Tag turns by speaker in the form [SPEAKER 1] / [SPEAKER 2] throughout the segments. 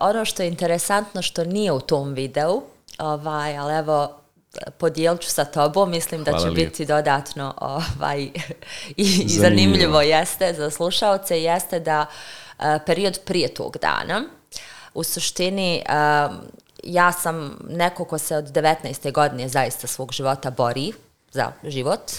[SPEAKER 1] ono što je interesantno što nije u tom videu, ovaj, ali evo, podijelit ću sa tobom, mislim da
[SPEAKER 2] Hvala
[SPEAKER 1] će
[SPEAKER 2] lijepo.
[SPEAKER 1] biti dodatno ovaj, i, i zanimljivo jeste za slušalce, jeste da e, period prije tog dana, u suštini e, ja sam neko ko se od 19. godine zaista svog života bori za život.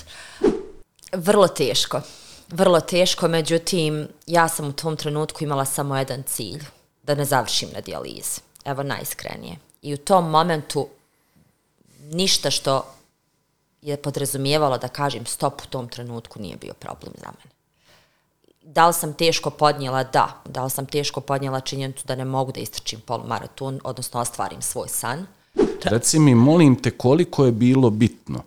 [SPEAKER 1] Vrlo teško. Vrlo teško, međutim, ja sam u tom trenutku imala samo jedan cilj, da ne završim na dijalizi. Evo, najiskrenije. I u tom momentu ništa što je podrazumijevalo da kažem stop u tom trenutku nije bio problem za mene. Da li sam teško podnijela? Da. Da li sam teško podnijela činjenicu da ne mogu da istrčim polumaraton, odnosno ostvarim svoj san?
[SPEAKER 2] Reci mi, molim te, koliko je bilo bitno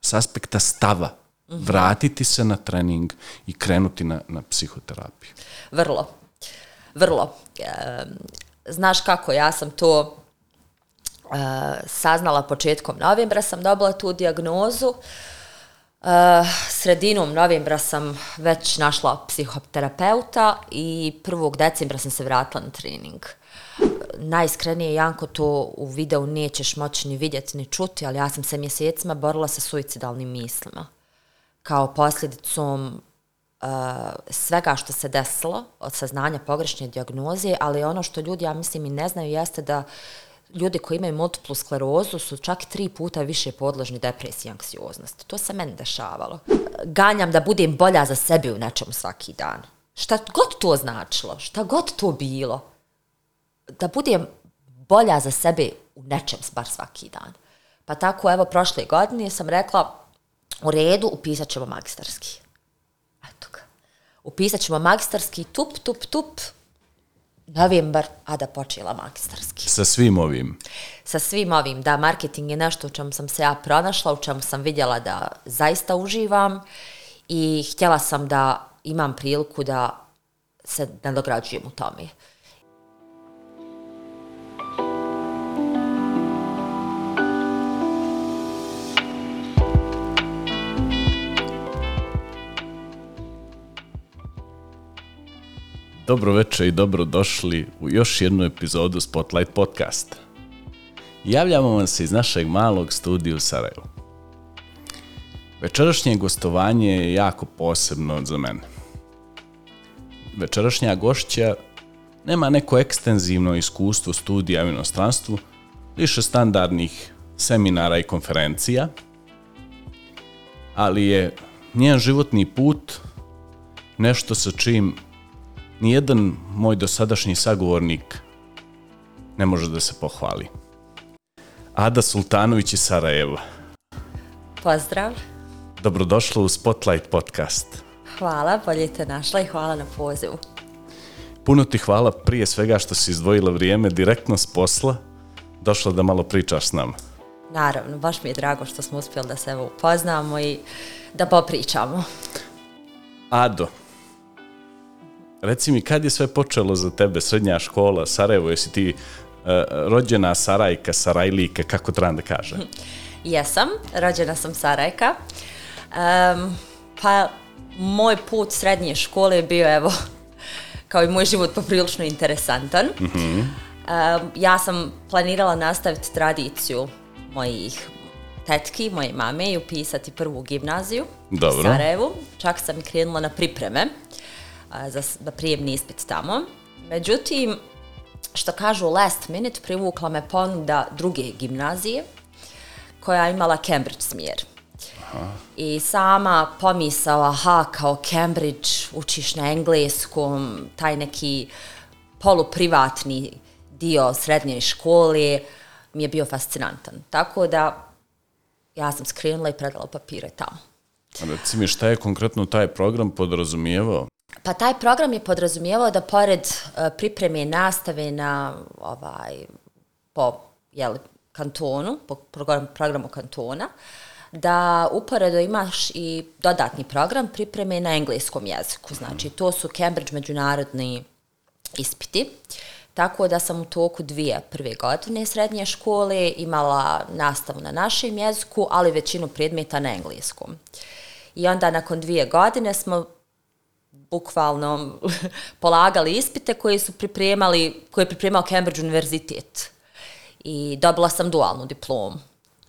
[SPEAKER 2] s aspekta stava vratiti se na trening i krenuti na, na psihoterapiju?
[SPEAKER 1] Vrlo. Vrlo. E, znaš kako, ja sam to e, saznala početkom novembra, sam dobila tu dijagnozu. E, sredinom novembra sam već našla psihoterapeuta i 1. decembra sam se vratila na trening. Najiskrenije, Janko, to u videu nećeš moći ni vidjeti ni čuti, ali ja sam se mjesecima borila sa suicidalnim mislima. Kao posljedicom uh, svega što se desilo od saznanja pogrešne dijagnoze, ali ono što ljudi, ja mislim, i ne znaju jeste da ljudi koji imaju multiplu sklerozu su čak tri puta više podložni depresiji i anksioznosti. To se meni dešavalo. Ganjam da budem bolja za sebe u nečemu svaki dan. Šta god to značilo, šta god to bilo, da budem bolja za sebe u nečem bar svaki dan. Pa tako, evo, prošle godine sam rekla, u redu, upisat ćemo magistarski. Upisat ćemo magistarski, tup, tup, tup, novembar, a da počela magistarski.
[SPEAKER 2] Sa svim ovim.
[SPEAKER 1] Sa svim ovim, da, marketing je nešto u čemu sam se ja pronašla, u čemu sam vidjela da zaista uživam i htjela sam da imam priliku da se nadograđujem u tome.
[SPEAKER 2] Dobro večer i dobro došli u još jednu epizodu Spotlight podcasta. Javljamo vam se iz našeg malog studija u Sarajevu. Večerašnje gostovanje je jako posebno za mene. Večerašnja gošća nema neko ekstenzivno iskustvo studija u inostranstvu, više standardnih seminara i konferencija, ali je njen životni put nešto sa čim nijedan moj dosadašnji sagovornik ne može da se pohvali. Ada Sultanović iz Sarajeva.
[SPEAKER 1] Pozdrav.
[SPEAKER 2] Dobrodošla u Spotlight podcast.
[SPEAKER 1] Hvala, bolje te našla i hvala na pozivu.
[SPEAKER 2] Puno ti hvala prije svega što si izdvojila vrijeme direktno s posla, došla da malo pričaš s nama.
[SPEAKER 1] Naravno, baš mi je drago što smo uspjeli da se evo upoznamo i da popričamo.
[SPEAKER 2] Ado, reci mi kad je sve počelo za tebe, srednja škola, Sarajevo, jesi ti uh, rođena Sarajka, Sarajlika, kako trebam da kažem?
[SPEAKER 1] Jesam, rođena sam Sarajka. Um, pa moj put srednje škole je bio, evo, kao i moj život poprilično interesantan. Mm -hmm. um, ja sam planirala nastaviti tradiciju mojih tetki, moje mame i upisati prvu gimnaziju
[SPEAKER 2] Dobro.
[SPEAKER 1] u Sarajevu. Čak sam krenula na pripreme a, za, za prijemni ispit tamo. Međutim, što kažu last minute, privukla me ponuda druge gimnazije koja je imala Cambridge smjer. Aha. I sama pomisao, aha, kao Cambridge, učiš na engleskom, taj neki poluprivatni dio srednje škole mi je bio fascinantan. Tako da ja sam skrenula i predala papire tamo.
[SPEAKER 2] Reci mi šta je konkretno taj program podrazumijevao?
[SPEAKER 1] Pa taj program je podrazumijevao da pored uh, pripreme nastave na ovaj po jel, kantonu, po program, programu kantona, da uporedo imaš i dodatni program pripreme na engleskom jeziku. Znači, to su Cambridge međunarodni ispiti. Tako da sam u toku dvije prve godine srednje škole imala nastavu na našem jeziku, ali većinu predmeta na engleskom. I onda nakon dvije godine smo bukvalno polagali ispite koje su pripremali, koje je pripremao Cambridge univerzitet. I dobila sam dualnu diplomu.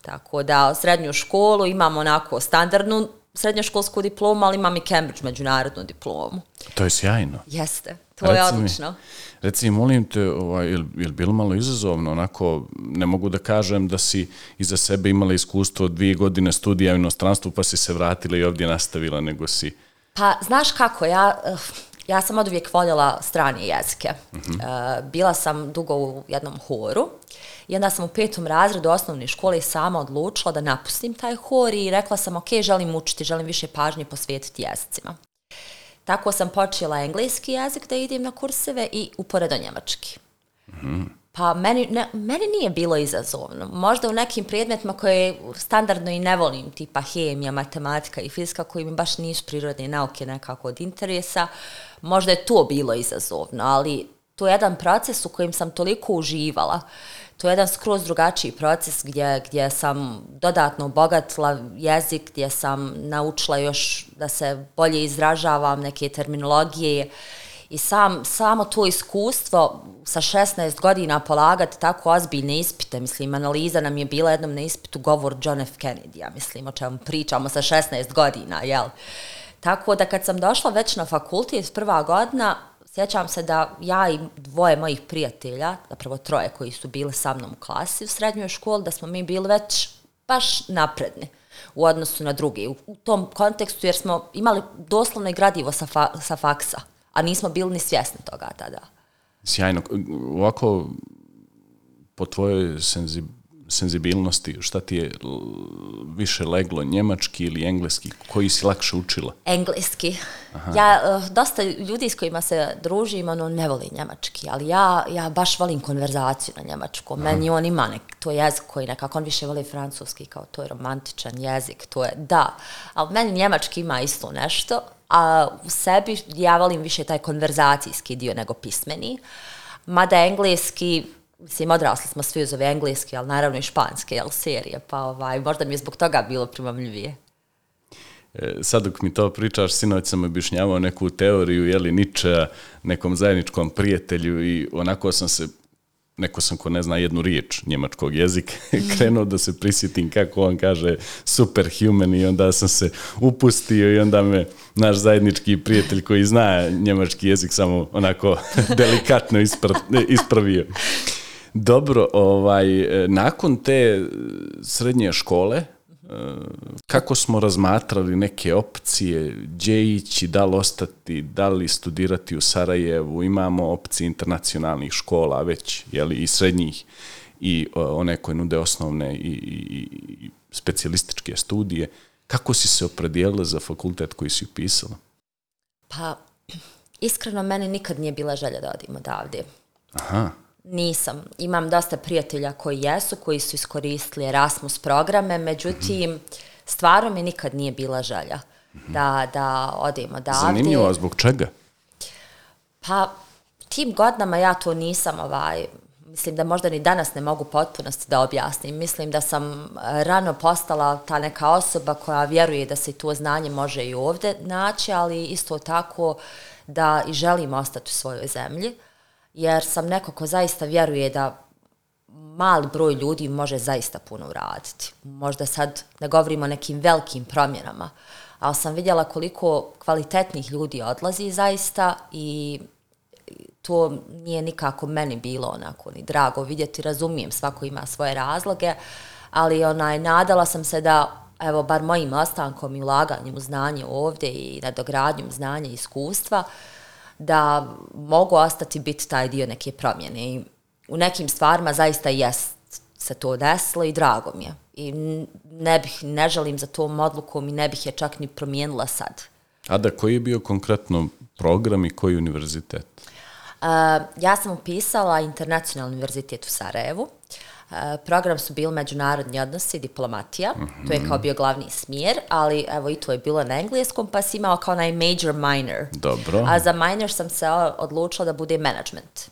[SPEAKER 1] Tako da srednju školu imam onako standardnu srednjoškolsku diplomu, ali imam i Cambridge međunarodnu diplomu.
[SPEAKER 2] To je sjajno.
[SPEAKER 1] Jeste, to reci je odlično.
[SPEAKER 2] Mi, reci, molim te, ovaj, je li bilo malo izazovno? Onako, ne mogu da kažem da si iza sebe imala iskustvo dvije godine studija u inostranstvu, pa si se vratila i ovdje nastavila, nego si...
[SPEAKER 1] Pa, znaš kako, ja, eh, ja sam od uvijek voljela strane jezike. Uh -huh. uh, bila sam dugo u jednom horu i onda sam u petom razredu osnovne škole sama odlučila da napustim taj hor i rekla sam, ok, želim učiti, želim više pažnje posvetiti jezicima. Tako sam počela engleski jezik da idem na kurseve i uporedo njemački. Uh -huh. Pa meni, ne, meni nije bilo izazovno. Možda u nekim predmetima koje standardno i ne volim, tipa hemija, matematika i fizika, koji mi baš nisu prirodne nauke nekako od interesa, možda je to bilo izazovno, ali to je jedan proces u kojem sam toliko uživala. To je jedan skroz drugačiji proces gdje, gdje sam dodatno obogatila jezik, gdje sam naučila još da se bolje izražavam neke terminologije, I sam, samo to iskustvo sa 16 godina polagati tako ozbiljne ispite, mislim, analiza nam je bila jednom na ispitu govor John F. Kennedy, ja mislim, o čemu pričamo sa 16 godina, jel? Tako da kad sam došla već na fakultet, prva godina, sjećam se da ja i dvoje mojih prijatelja, zapravo troje koji su bili sa mnom u klasi u srednjoj školi, da smo mi bili već baš napredni u odnosu na druge U, u tom kontekstu jer smo imali doslovno i gradivo sa, fa, sa faksa a nismo bili ni svjesni toga tada.
[SPEAKER 2] Sjajno. Ovako, po tvojoj senzi, senzibilnosti, šta ti je više leglo, njemački ili engleski? Koji si lakše učila?
[SPEAKER 1] Engleski. Aha. Ja, uh, dosta ljudi s kojima se družim, ono, ne voli njemački, ali ja, ja baš volim konverzaciju na njemačku. Aha. Meni on ima nek, to jezik koji nekako, on više voli francuski, kao to je romantičan jezik, to je, da. Ali meni njemački ima isto nešto, a u sebi ja volim više taj konverzacijski dio nego pismeni. Mada engleski, mislim, odrasli smo svi uz ove engleski, ali naravno i španske, jel, serije, pa ovaj, možda mi je zbog toga bilo primamljivije.
[SPEAKER 2] E, sad dok mi to pričaš, sinoć sam objašnjavao neku teoriju, jeli, Niča, nekom zajedničkom prijatelju i onako sam se neko sam ko ne zna jednu riječ njemačkog jezika, krenuo da se prisjetim kako on kaže superhuman i onda sam se upustio i onda me naš zajednički prijatelj koji zna njemački jezik samo onako delikatno ispravio. Dobro, ovaj, nakon te srednje škole, kako smo razmatrali neke opcije, gdje ići, da li ostati, da li studirati u Sarajevu, imamo opcije internacionalnih škola već, jeli, i srednjih, i one koje nude osnovne i, i, i specialističke studije. Kako si se opredijelila za fakultet koji si upisala?
[SPEAKER 1] Pa, iskreno, meni nikad nije bila želja da odim odavde. Aha. Nisam. Imam dosta prijatelja koji jesu, koji su iskoristili Erasmus programe, međutim, stvarno mi nikad nije bila želja da, da odemo odavde.
[SPEAKER 2] Zanimljivo, a zbog čega?
[SPEAKER 1] Pa, tim godinama ja to nisam, ovaj, mislim da možda ni danas ne mogu potpunosti da objasnim. Mislim da sam rano postala ta neka osoba koja vjeruje da se to znanje može i ovde naći, ali isto tako da i želim ostati u svojoj zemlji jer sam neko ko zaista vjeruje da mali broj ljudi može zaista puno uraditi. Možda sad ne govorimo o nekim velikim promjenama, ali sam vidjela koliko kvalitetnih ljudi odlazi zaista i to nije nikako meni bilo onako ni drago vidjeti, razumijem, svako ima svoje razloge, ali onaj, nadala sam se da, evo, bar mojim ostankom i ulaganjem u znanje ovdje i nadogradnjom znanja i iskustva, uh, da mogu ostati biti taj dio neke promjene. I u nekim stvarima zaista jest se to desilo i drago mi je. I ne bih, ne želim za tom odlukom i ne bih je čak ni promijenila sad.
[SPEAKER 2] A da koji je bio konkretno program i koji univerzitet?
[SPEAKER 1] Uh, ja sam upisala Internacionalni univerzitet u Sarajevu. Uh, program su bili međunarodni odnosi, diplomatija, mm -hmm. to je kao bio glavni smjer, ali evo i to je bilo na engleskom, pa si imao kao naj major minor.
[SPEAKER 2] Dobro.
[SPEAKER 1] A za minor sam se odlučila da bude management.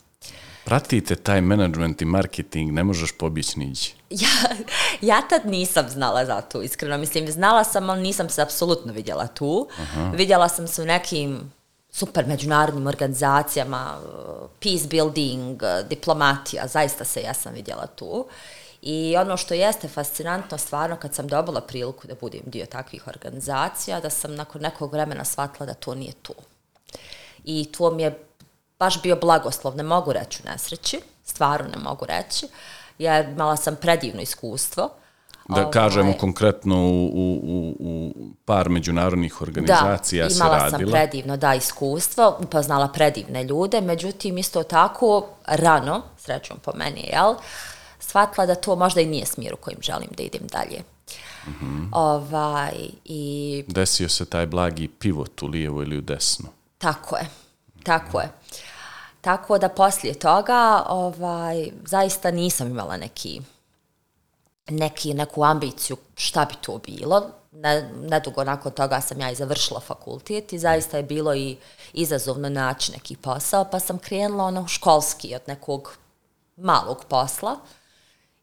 [SPEAKER 2] Pratite taj management i marketing, ne možeš pobići niđi.
[SPEAKER 1] Ja, ja tad nisam znala za to, iskreno. Mislim, znala sam, ali nisam se apsolutno vidjela tu. Aha. Vidjela sam se u nekim super međunarodnim organizacijama, peace building, diplomatija, zaista se ja sam vidjela tu. I ono što jeste fascinantno stvarno kad sam dobila priliku da budem dio takvih organizacija, da sam nakon nekog vremena shvatila da to nije to. I to mi je baš bio blagoslov, ne mogu reći u nesreći, stvarno ne mogu reći, jer imala sam predivno iskustvo.
[SPEAKER 2] Da ovaj, kažemo konkretno u, u, u, par međunarodnih organizacija da,
[SPEAKER 1] se radila. Da, imala sam predivno, da, iskustvo, upoznala predivne ljude, međutim, isto tako, rano, srećom po meni, jel, shvatila da to možda i nije smjer u kojim želim da idem dalje. Mm -hmm. ovaj, i...
[SPEAKER 2] Desio se taj blagi pivot u lijevo ili u desno.
[SPEAKER 1] Tako je, tako je. Tako da poslije toga ovaj, zaista nisam imala neki, neki, neku ambiciju šta bi to bilo. Ne, nedugo nakon toga sam ja i završila fakultet i zaista je bilo i izazovno naći neki posao, pa sam krenula ono školski od nekog malog posla.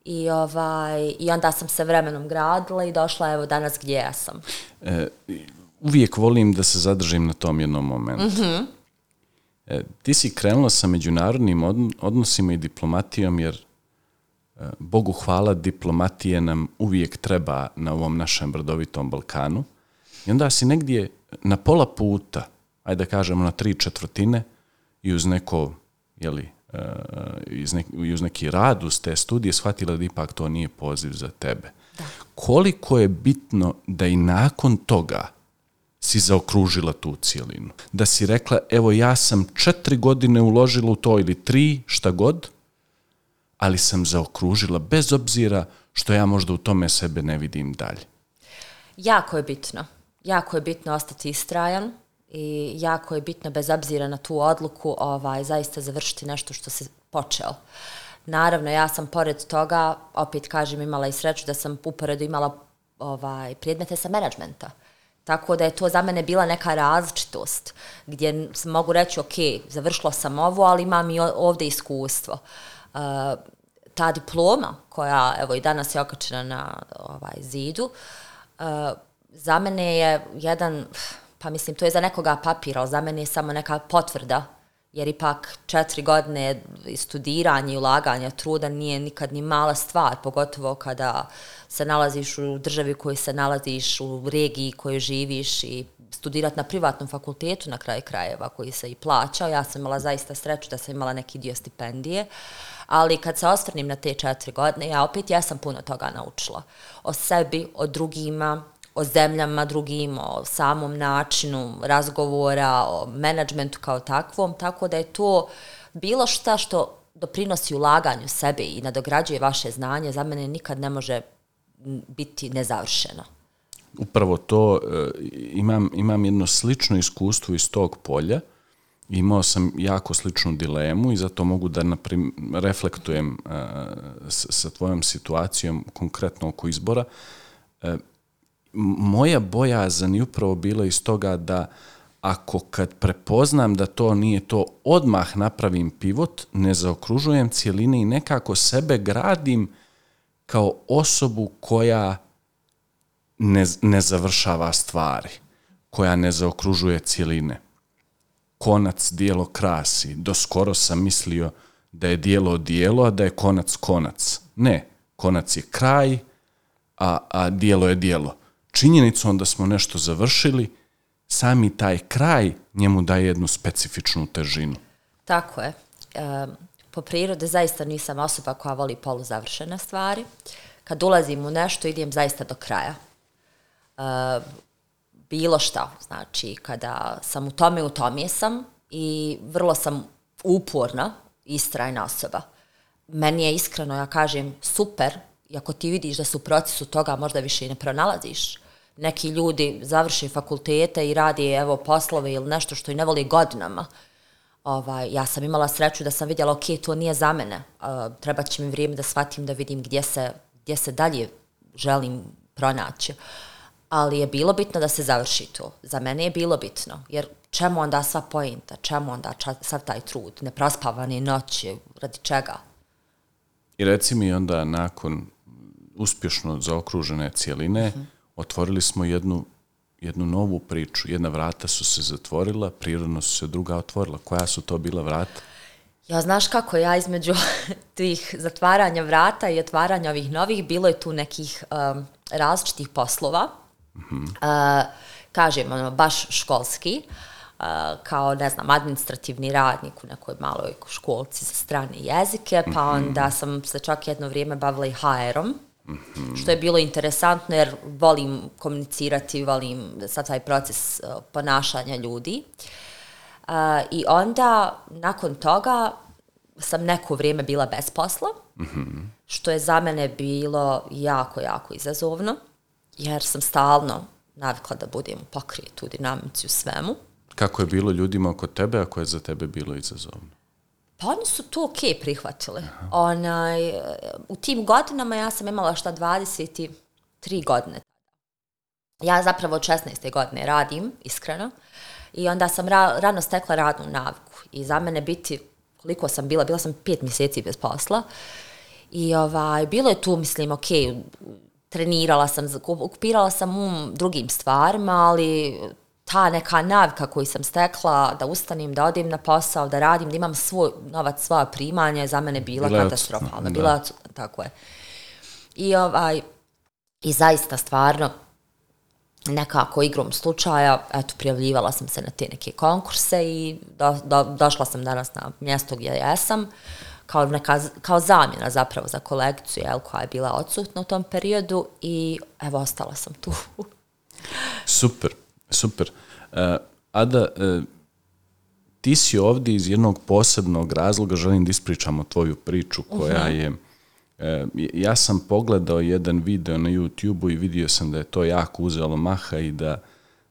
[SPEAKER 1] I, ovaj, I onda sam se vremenom gradila i došla evo danas gdje ja sam.
[SPEAKER 2] E, uvijek volim da se zadržim na tom jednom momentu. Mm -hmm. e, ti si krenula sa međunarodnim odnosima i diplomatijom jer Bogu hvala, diplomatije nam uvijek treba na ovom našem brdovitom Balkanu. I onda si negdje na pola puta, ajde da kažemo na tri četvrtine i uz neko, jeli, iz, nek, uz neki rad uz te studije shvatila da ipak to nije poziv za tebe. Da. Koliko je bitno da i nakon toga si zaokružila tu cijelinu? Da si rekla, evo ja sam četiri godine uložila u to ili tri, šta god, ali sam zaokružila bez obzira što ja možda u tome sebe ne vidim dalje.
[SPEAKER 1] Jako je bitno. Jako je bitno ostati istrajan, i jako je bitno bez obzira na tu odluku ovaj zaista završiti nešto što se počeo. Naravno, ja sam pored toga, opet kažem, imala i sreću da sam uporedu imala ovaj predmete sa menadžmenta. Tako da je to za mene bila neka različitost, gdje mogu reći, ok, završila sam ovo, ali imam i ovdje iskustvo. Uh, ta diploma, koja evo i danas je okačena na ovaj zidu, uh, za mene je jedan pa mislim, to je za nekoga papir, ali za mene je samo neka potvrda, jer ipak četiri godine studiranja i ulaganja truda nije nikad ni mala stvar, pogotovo kada se nalaziš u državi u kojoj se nalaziš, u regiji kojoj živiš i studirati na privatnom fakultetu na kraju krajeva koji se i plaćao. Ja sam imala zaista sreću da sam imala neki dio stipendije, ali kad se osvrnim na te četiri godine, ja opet ja sam puno toga naučila. O sebi, o drugima, o zemljama drugim, o samom načinu razgovora, o menadžmentu kao takvom, tako da je to bilo šta što doprinosi ulaganju sebe i nadograđuje vaše znanje, za mene nikad ne može biti nezavršeno.
[SPEAKER 2] Upravo to, e, imam, imam jedno slično iskustvo iz tog polja, imao sam jako sličnu dilemu i zato mogu da naprim, reflektujem e, uh, sa, sa tvojom situacijom konkretno oko izbora. Uh, moja bojazan je upravo bila iz toga da ako kad prepoznam da to nije to, odmah napravim pivot, ne zaokružujem cijeline i nekako sebe gradim kao osobu koja ne, ne završava stvari, koja ne zaokružuje cijeline. Konac dijelo krasi. Do skoro sam mislio da je dijelo dijelo, a da je konac konac. Ne, konac je kraj, a, a dijelo je dijelo činjenicom da smo nešto završili, sami taj kraj njemu daje jednu specifičnu težinu.
[SPEAKER 1] Tako je. E, po prirode zaista nisam osoba koja voli poluzavršene stvari. Kad ulazim u nešto, idem zaista do kraja. E, bilo šta, znači kada sam u tome, u tome sam i vrlo sam uporna, istrajna osoba. Meni je iskreno, ja kažem, super, i ako ti vidiš da su u procesu toga možda više i ne pronalaziš, neki ljudi završi fakultete i radi evo poslove ili nešto što i ne voli godinama. Ovaj, ja sam imala sreću da sam vidjela, ok, to nije za mene. Uh, treba će mi vrijeme da shvatim da vidim gdje se, gdje se dalje želim pronaći. Ali je bilo bitno da se završi to. Za mene je bilo bitno. Jer čemu onda sva pojenta? Čemu onda ča, sav taj trud? Neprospavane noći? Radi čega?
[SPEAKER 2] I reci mi onda nakon uspješno zaokružene cijeline, uh mhm. -huh otvorili smo jednu jednu novu priču. Jedna vrata su se zatvorila, prirodno su se druga otvorila. Koja su to bila vrata?
[SPEAKER 1] Ja znaš kako ja između tih zatvaranja vrata i otvaranja ovih novih, bilo je tu nekih um, različitih poslova. Mm -hmm. uh, kažem, ono, baš školski, uh, kao, ne znam, administrativni radnik u nekoj maloj školci za strane jezike, pa mm -hmm. onda sam se čak jedno vrijeme bavila i HR-om, Mm -hmm. Što je bilo interesantno jer volim komunicirati, volim sad taj proces uh, ponašanja ljudi. Uh, I onda, nakon toga, sam neko vrijeme bila bez posla, mm -hmm. što je za mene bilo jako, jako izazovno, jer sam stalno navikla da budem u dinamici u svemu.
[SPEAKER 2] Kako je bilo ljudima oko tebe, ako je za tebe bilo izazovno?
[SPEAKER 1] Pa oni su to ok prihvatili. Onaj, u tim godinama ja sam imala šta 23 godine. Ja zapravo od 16. godine radim, iskreno. I onda sam ra rano stekla radnu naviku. I za mene biti, koliko sam bila, bila sam pet mjeseci bez posla. I ovaj, bilo je tu, mislim, ok, trenirala sam, okupirala sam um drugim stvarima, ali ta neka navika koju sam stekla, da ustanem, da odim na posao, da radim, da imam svoj novac, svoja primanja, je za mene bila, bila katastrofalna. Bila tako je. I, ovaj, I zaista, stvarno, nekako igrom slučaja, eto, prijavljivala sam se na te neke konkurse i do, do, došla sam danas na mjesto gdje jesam, kao, neka, kao zamjena zapravo za kolekciju, jel, koja je bila odsutna u tom periodu i evo, ostala sam tu.
[SPEAKER 2] Super. Super. Uh, Ada, uh, ti si ovdje iz jednog posebnog razloga, želim da ispričamo tvoju priču koja uh-huh. je... Uh, ja sam pogledao jedan video na YouTube-u i vidio sam da je to jako uzelo maha i da,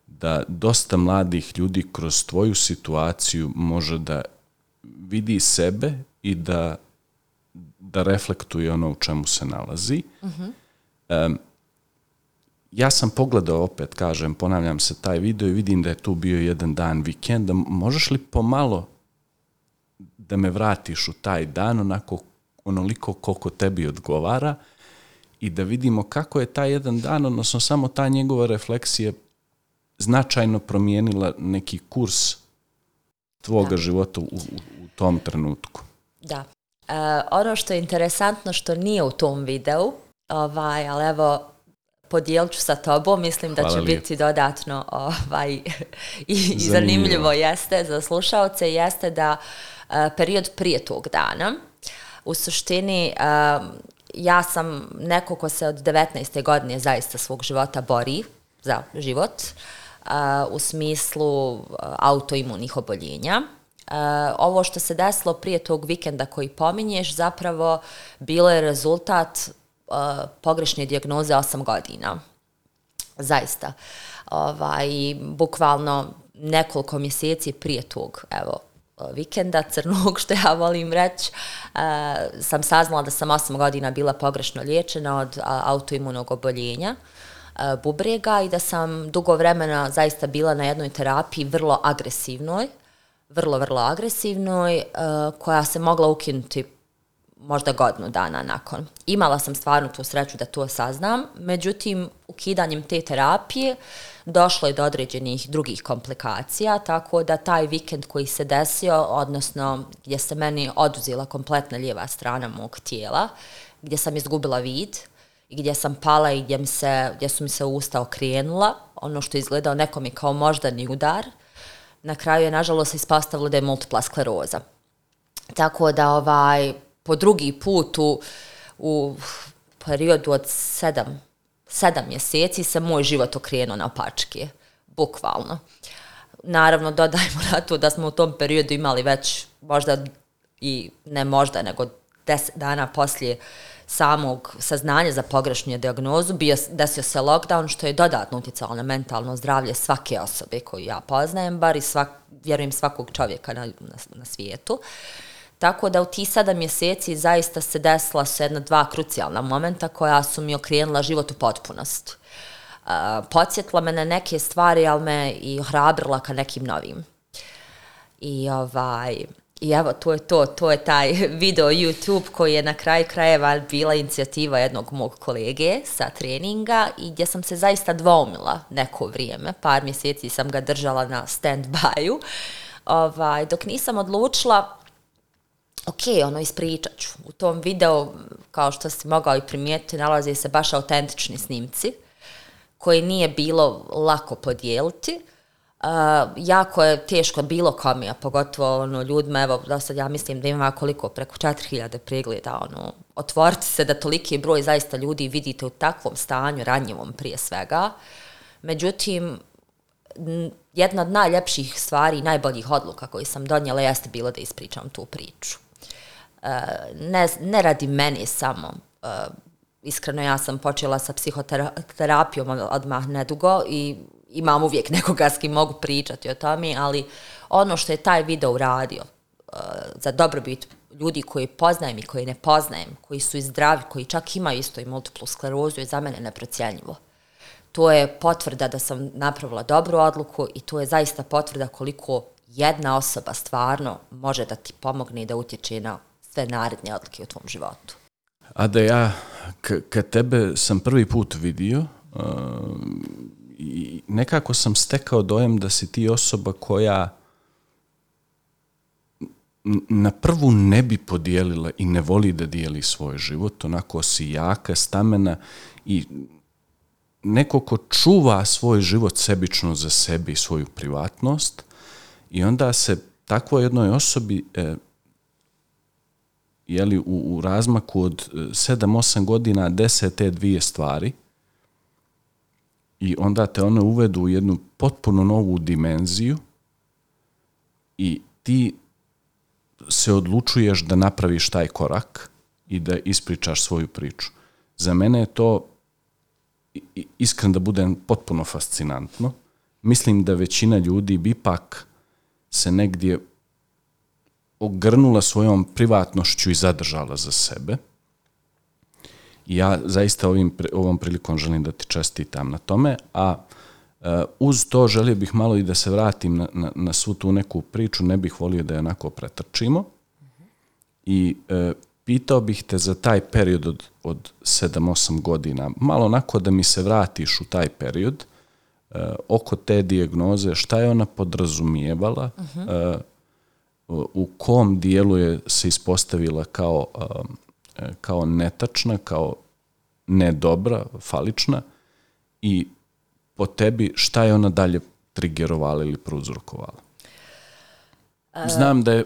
[SPEAKER 2] da dosta mladih ljudi kroz tvoju situaciju može da vidi sebe i da, da reflektuje ono u čemu se nalazi. Uh-huh. Um, ja sam pogledao opet, kažem, ponavljam se taj video i vidim da je tu bio jedan dan vikenda. Možeš li pomalo da me vratiš u taj dan onako onoliko koliko tebi odgovara i da vidimo kako je taj jedan dan, odnosno samo ta njegova refleksija značajno promijenila neki kurs tvoga da. života u, u, u tom trenutku.
[SPEAKER 1] Da. E, ono što je interesantno što nije u tom videu, ovaj, ali evo, podijelit ću sa tobom, mislim Hvala da će lijepo. biti dodatno ovaj, i, zanimljivo. i zanimljivo jeste za slušalce, jeste da uh, period prije tog dana, u suštini uh, ja sam neko ko se od 19. godine zaista svog života bori za život, uh, u smislu uh, autoimunih oboljenja. Uh, ovo što se desilo prije tog vikenda koji pominješ zapravo bilo je rezultat uh, pogrešne dijagnoze 8 godina. Zaista. Ovaj, bukvalno nekoliko mjeseci prije tog, evo, vikenda crnog, što ja volim reći, uh, sam saznala da sam 8 godina bila pogrešno liječena od uh, autoimunog oboljenja uh, bubrega i da sam dugo vremena zaista bila na jednoj terapiji vrlo agresivnoj, vrlo, vrlo agresivnoj, uh, koja se mogla ukinuti možda godinu dana nakon. Imala sam stvarno tu sreću da to saznam, međutim, ukidanjem te terapije došlo je do određenih drugih komplikacija, tako da taj vikend koji se desio, odnosno gdje se meni oduzila kompletna lijeva strana mog tijela, gdje sam izgubila vid, i gdje sam pala i gdje, mi se, gdje su mi se usta okrenula, ono što je izgledao nekom je kao moždani udar, na kraju je nažalost ispostavilo da je multipla skleroza. Tako da ovaj, po drugi put u, u periodu od sedam, sedam mjeseci se moj život okrenuo na opačke, bukvalno. Naravno, dodajmo na to da smo u tom periodu imali već možda i ne možda, nego deset dana poslije samog saznanja za pogrešnu diagnozu, bio, desio se lockdown, što je dodatno utjecalo na mentalno zdravlje svake osobe koju ja poznajem, bar i svak, vjerujem svakog čovjeka na, na, na svijetu. Tako da u ti sada mjeseci zaista se desila su jedna dva krucijalna momenta koja su mi okrenula život u potpunost. Uh, podsjetila me na neke stvari, ali me i ohrabrila ka nekim novim. I, ovaj, I evo, to je to, to je taj video YouTube koji je na kraju krajeva bila inicijativa jednog mog kolege sa treninga i gdje sam se zaista dvomila neko vrijeme, par mjeseci sam ga držala na stand-by-u, ovaj, dok nisam odlučila ok, ono ispričat ću. U tom videu, kao što si mogao i primijetiti, nalaze se baš autentični snimci, koji nije bilo lako podijeliti. Uh, jako je teško bilo komi, a pogotovo ono, ljudima, evo, da sad ja mislim da ima koliko, preko 4000 pregleda, ono, otvoriti se da toliki broj zaista ljudi vidite u takvom stanju, ranjivom prije svega. Međutim, jedna od najljepših stvari i najboljih odluka koje sam donijela jeste bilo da ispričam tu priču. Uh, ne, ne radi meni samo, uh, iskreno ja sam počela sa psihoterapijom odmah nedugo i imam uvijek nekoga s kim mogu pričati o tome, ali ono što je taj video uradio uh, za dobrobit ljudi koji poznajem i koji ne poznajem, koji su i zdravi, koji čak imaju isto i multiplu sklerozu, je za mene neprocijenjivo. To je potvrda da sam napravila dobru odluku i to je zaista potvrda koliko jedna osoba stvarno može da ti pomogne i da utječe na sve naredne odluke u tvom životu.
[SPEAKER 2] A da ja, kad tebe sam prvi put vidio, uh, i nekako sam stekao dojem da si ti osoba koja na prvu ne bi podijelila i ne voli da dijeli svoj život, onako si jaka, stamena i neko ko čuva svoj život sebično za sebe i svoju privatnost. I onda se takvoj jednoj osobi e, jeli, u, u razmaku od e, 7-8 godina dese te dvije stvari i onda te one uvedu u jednu potpuno novu dimenziju i ti se odlučuješ da napraviš taj korak i da ispričaš svoju priču. Za mene je to iskren da budem potpuno fascinantno. Mislim da većina ljudi bi pak se negdje ogrnula svojom privatnošću i zadržala za sebe. I ja zaista ovim, ovom prilikom želim da ti čestitam na tome, a e, uz to želio bih malo i da se vratim na, na, na svu tu neku priču, ne bih volio da je onako pretrčimo. I e, pitao bih te za taj period od, od 7-8 godina, malo onako da mi se vratiš u taj period, e, oko te dijagnoze, šta je ona podrazumijevala, uh -huh. e, u kom dijelu je se ispostavila kao, um, kao netačna, kao nedobra, falična i po tebi šta je ona dalje trigerovala ili prouzrokovala? Znam da je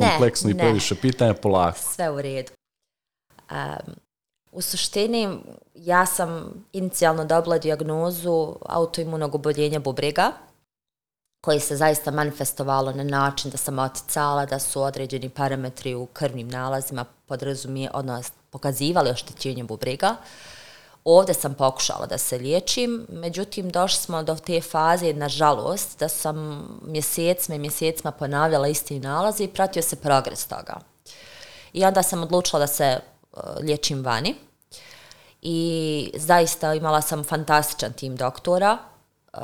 [SPEAKER 2] kompleksno i previše pitanja, polako.
[SPEAKER 1] Sve u redu. Um, u suštini, ja sam inicijalno dobila diagnozu autoimunog oboljenja bubrega, koji se zaista manifestovalo na način da sam oticala, da su određeni parametri u krvnim nalazima podrazumije, odnosno pokazivali oštećenje bubrega. Ovde sam pokušala da se liječim, međutim došli smo do te faze, nažalost, da sam mjesecima i mjesecima ponavljala isti nalazi i pratio se progres toga. I onda sam odlučila da se uh, liječim vani i zaista imala sam fantastičan tim doktora, uh,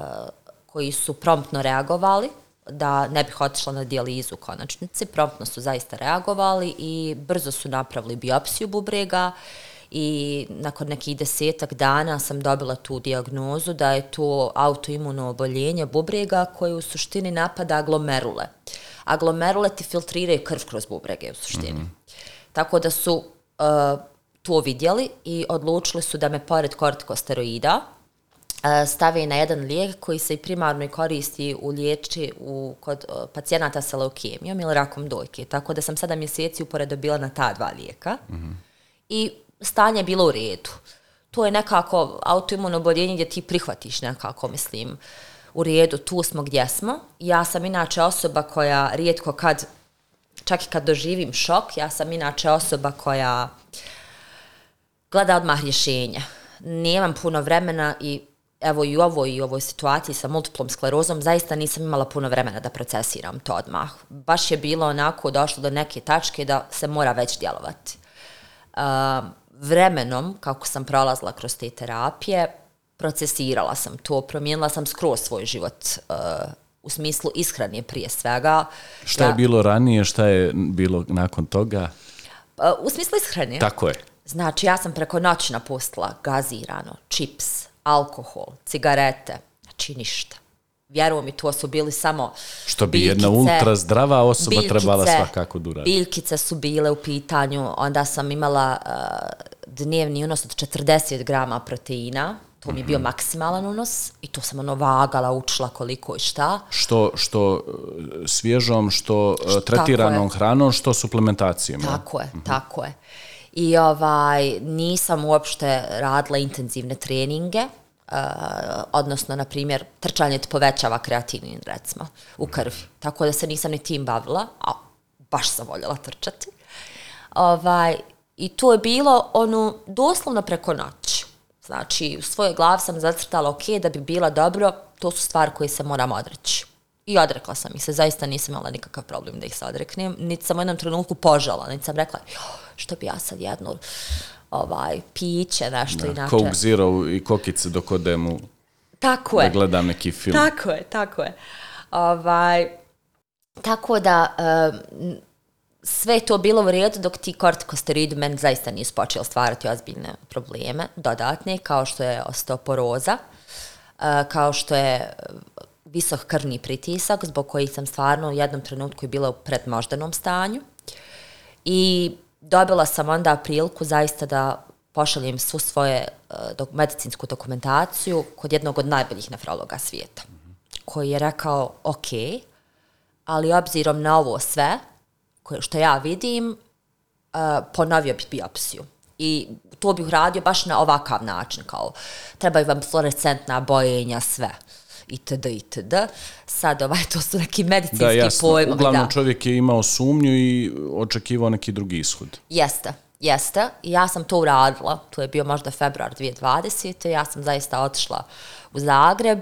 [SPEAKER 1] koji su promptno reagovali, da ne bih otišla na dijalizu u konačnici, promptno su zaista reagovali i brzo su napravili biopsiju bubrega i nakon nekih desetak dana sam dobila tu diagnozu da je to autoimuno oboljenje bubrega koje u suštini napada aglomerule. Aglomerule ti filtriraju krv kroz bubrege u suštini. Mm -hmm. Tako da su uh, to vidjeli i odlučili su da me pored kortikosteroida, E, stavi na jedan lijek koji se primarno koristi u liječi u, kod e, pacijenata sa leukemijom ili rakom dojke. Tako da sam sada mjeseci uporedo bila na ta dva lijeka mm -hmm. i stanje je bilo u redu. To je nekako autoimuno oboljenje gdje ti prihvatiš nekako, mislim, u redu, tu smo gdje smo. Ja sam inače osoba koja rijetko kad, čak i kad doživim šok, ja sam inače osoba koja gleda odmah rješenja. Nemam puno vremena i evo i u ovoj, i u ovoj situaciji sa multiplom sklerozom, zaista nisam imala puno vremena da procesiram to odmah. Baš je bilo onako došlo do neke tačke da se mora već djelovati. Uh, vremenom, kako sam prolazila kroz te terapije, procesirala sam to, promijenila sam skroz svoj život uh, u smislu ishrane prije svega.
[SPEAKER 2] Šta je
[SPEAKER 1] Ja-
[SPEAKER 2] bilo ranije, šta je bilo nakon toga?
[SPEAKER 1] Pa, U smislu ishrane?
[SPEAKER 2] Tako je.
[SPEAKER 1] Znači, ja sam preko noći napustila gazirano, čips, alkohol, cigarete, znači ništa. Vjeruj mi, to su bili samo
[SPEAKER 2] Što bi jedna
[SPEAKER 1] biljkice,
[SPEAKER 2] ultra zdrava osoba
[SPEAKER 1] biljkice,
[SPEAKER 2] trebala svakako da uradi.
[SPEAKER 1] Biljkice su bile u pitanju, onda sam imala uh, dnevni unos od 40 grama proteina, to mi je
[SPEAKER 2] Mhm.
[SPEAKER 1] bio maksimalan unos i to sam ono vagala, učila koliko i šta.
[SPEAKER 2] Što, što e, svježom, što e, tretiranom
[SPEAKER 1] je.
[SPEAKER 2] hranom, što suplementacijom. jel?
[SPEAKER 1] Tako je, tako je. I ovaj, nisam uopšte radila intenzivne treninge, uh, odnosno, na primjer, trčanje te povećava kreatinin, recimo, u krvi. Tako da se nisam ni tim bavila, a baš sam voljela trčati. Ovaj, I to je bilo ono, doslovno preko noći. Znači, u svojoj glavi sam zacrtala, ok, da bi bila dobro, to su stvari koje se moram odreći. I odrekla sam ih se, zaista nisam imala nikakav problem da ih se odreknem, niti sam u jednom trenutku požala, niti sam rekla, što bi ja sad jednu ovaj, piće, nešto inače.
[SPEAKER 2] Coke Zero i kokice dok odem u
[SPEAKER 1] Tako
[SPEAKER 2] da
[SPEAKER 1] je.
[SPEAKER 2] gledam neki film.
[SPEAKER 1] Tako je, tako je. Ovaj, tako da, um, sve to bilo u redu dok ti kortikosteroidi meni zaista nisu počeli stvarati ozbiljne probleme dodatne, kao što je osteoporoza, uh, kao što je uh, visok krvni pritisak, zbog kojih sam stvarno u jednom trenutku i bila u predmoždanom stanju. I dobila sam onda priliku zaista da pošaljem svu svoje e, dok, medicinsku dokumentaciju kod jednog od najboljih nefrologa svijeta, koji je rekao, ok, ali obzirom na ovo sve, koje, što ja vidim, uh, ponovio bi biopsiju. I to bih uradio baš na ovakav način, kao trebaju vam fluorescentna bojenja, sve itd. itd. Sad, ovaj, to su neki medicinski
[SPEAKER 2] Da, jasno.
[SPEAKER 1] pojmovi.
[SPEAKER 2] Uglavnom
[SPEAKER 1] da.
[SPEAKER 2] čovjek je imao sumnju i očekivao neki drugi ishod.
[SPEAKER 1] Jeste, jeste. Ja sam to uradila. To je bio možda februar 2020. Ja sam zaista otišla u Zagreb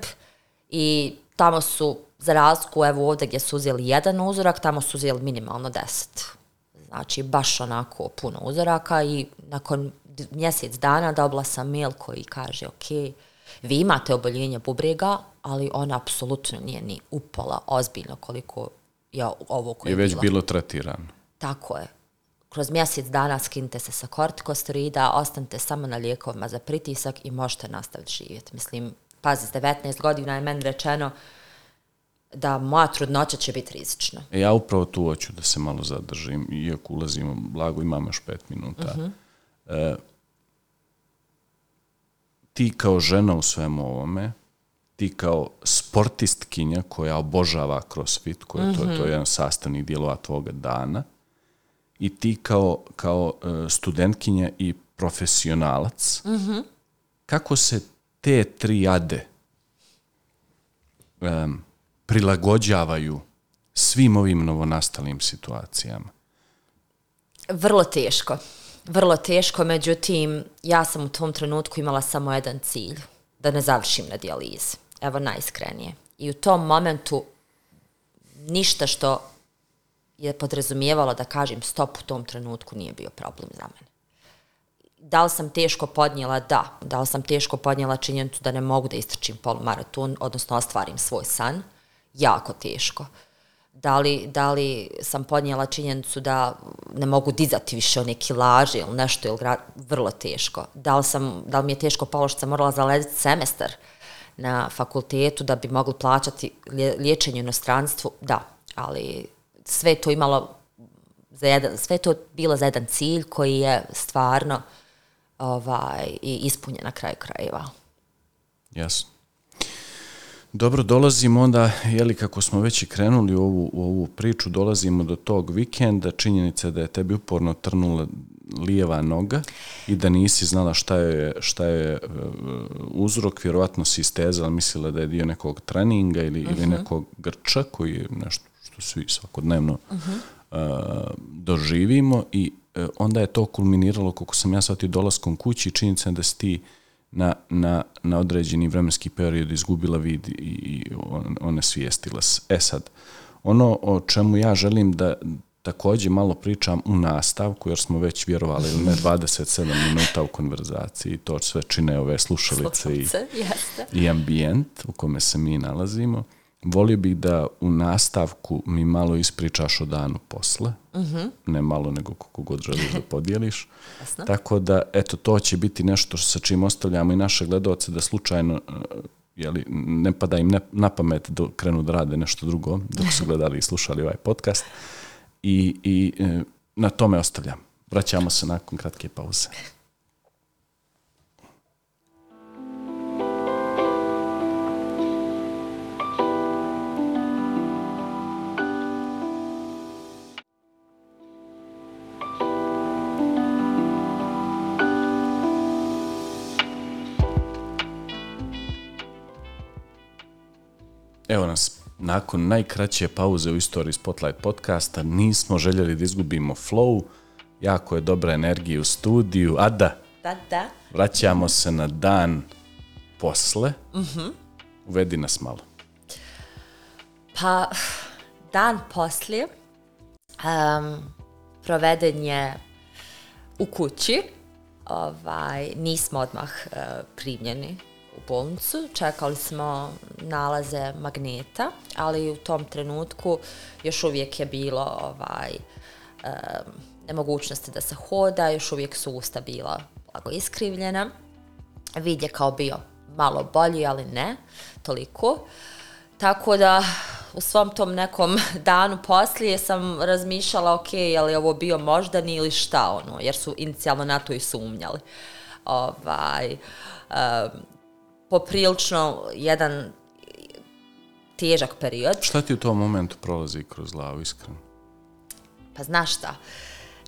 [SPEAKER 1] i tamo su, za razliku evo ovdje gdje su uzeli jedan uzorak, tamo su uzeli minimalno deset. Znači, baš onako puno uzoraka i nakon mjesec dana dobila sam mail koji kaže, ok, vi imate oboljenje bubrega, ali ona apsolutno nije ni upala ozbiljno koliko je ovo koje
[SPEAKER 2] Je već
[SPEAKER 1] bilo.
[SPEAKER 2] bilo tretirano.
[SPEAKER 1] Tako je. Kroz mjesec dana skinite se sa kortikosteroida, ostanite samo na lijekovima za pritisak i možete nastaviti živjeti. Mislim, pazi, s 19 godina je meni rečeno da moja trudnoća će biti rizična.
[SPEAKER 2] E, ja upravo tu hoću da se malo zadržim, iako ulazimo blago, imamo još pet minuta. E, ti kao žena u svemu ovome, ti kao sportistkinja koja obožava crossfit, koja to, to je jedan sastavni dijelova tvoga dana, i ti kao, kao e, studentkinja i profesionalac, kako se te tri ade em, prilagođavaju svim ovim novonastalim situacijama.
[SPEAKER 1] Vrlo teško. Vrlo teško, međutim, ja sam u tom trenutku imala samo jedan cilj, da ne završim na dijalizi. Evo najiskrenije. I u tom momentu ništa što je podrazumijevalo da kažem stop u tom trenutku nije bio problem za mene. Da li sam teško podnijela? Da. Da li sam teško podnijela činjenicu da ne mogu da istrčim polumaraton, odnosno ostvarim svoj san? Jako teško. Da li, da li sam podnijela činjenicu da ne mogu dizati više one kilaže ili nešto, ili gra... vrlo teško. Da li, sam, da li mi je teško palo što sam morala zalediti semestar na fakultetu da bi mogli plaćati liječenje u inostranstvu? Da, ali sve to imalo za jedan, sve to bilo za jedan cilj koji je stvarno ovaj, i ispunjen na kraju krajeva.
[SPEAKER 2] Jasno. Dobro, dolazimo onda, jeli kako smo već i krenuli u ovu, u ovu priču, dolazimo do tog vikenda, činjenica da je tebi uporno trnula lijeva noga i da nisi znala šta je, šta je uh, uzrok, vjerovatno si istezala, mislila da je dio nekog treninga ili, ili nekog grča koji je nešto što svi svakodnevno uh, doživimo i uh, onda je to kulminiralo, koliko sam ja shvatio, dolaskom kući i činjenica je da si ti na, na, na određeni vremenski period izgubila vid i, i on, one svijestila se. E sad, ono o čemu ja želim da također malo pričam u nastavku, jer smo već vjerovali ili ne 27 minuta u konverzaciji, to sve čine ove slušalice i,
[SPEAKER 1] Slušalice, jeste.
[SPEAKER 2] i ambijent u kome se mi nalazimo. volio bih da u nastavku mi malo ispričaš o danu posle. Ne malo, nego koliko god želiš da podijeliš.
[SPEAKER 1] Jasno.
[SPEAKER 2] Tako da, eto, to će biti nešto sa čim ostavljamo i naše gledalce da slučajno eh, jeli, ne pada im ne, na pamet da krenu da rade nešto drugo dok su gledali i slušali ovaj podcast. I, i e, na tome ostavljam. Vraćamo se nakon kratke pauze. Evo nas, nakon najkraće pauze u istoriji Spotlight podcasta, nismo željeli da izgubimo flow, jako je dobra energija u studiju, a da,
[SPEAKER 1] Da, da.
[SPEAKER 2] vraćamo se na dan posle, uvedi nas malo.
[SPEAKER 1] Pa, dan poslije um, proveden je u kući. Ovaj, nismo odmah uh, primljeni u bolnicu. Čekali smo nalaze magneta, ali u tom trenutku još uvijek je bilo ovaj, um, nemogućnosti da se hoda, još uvijek su usta bila blago iskrivljena. Vid je kao bio malo bolji, ali ne toliko. Tako da u svom tom nekom danu poslije sam razmišljala, ok, je li ovo bio moždani ili šta ono, jer su inicijalno na to i sumnjali. Ovaj, um, poprilično jedan težak period.
[SPEAKER 2] Šta ti u tom momentu prolazi kroz glavu, iskreno?
[SPEAKER 1] Pa znaš šta,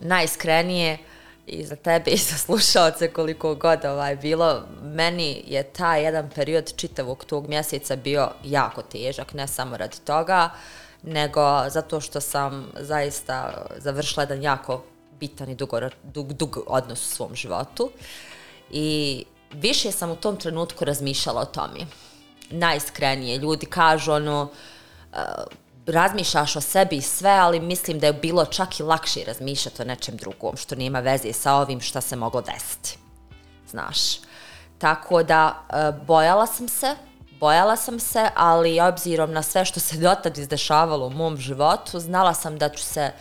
[SPEAKER 1] najiskrenije i za tebe i za slušalce koliko god ovaj bilo, meni je taj jedan period čitavog tog mjeseca bio jako težak, ne samo radi toga, nego zato što sam zaista završila jedan jako bitan i dug, dug odnos u svom životu. I više sam u tom trenutku razmišljala o tome. Najiskrenije. Ljudi kažu ono, uh, razmišljaš o sebi i sve, ali mislim da je bilo čak i lakše razmišljati o nečem drugom, što nema veze sa ovim što se moglo desiti. Znaš. Tako da, uh, bojala sam se, bojala sam se, ali obzirom na sve što se dotad izdešavalo u mom životu, znala sam da ću se,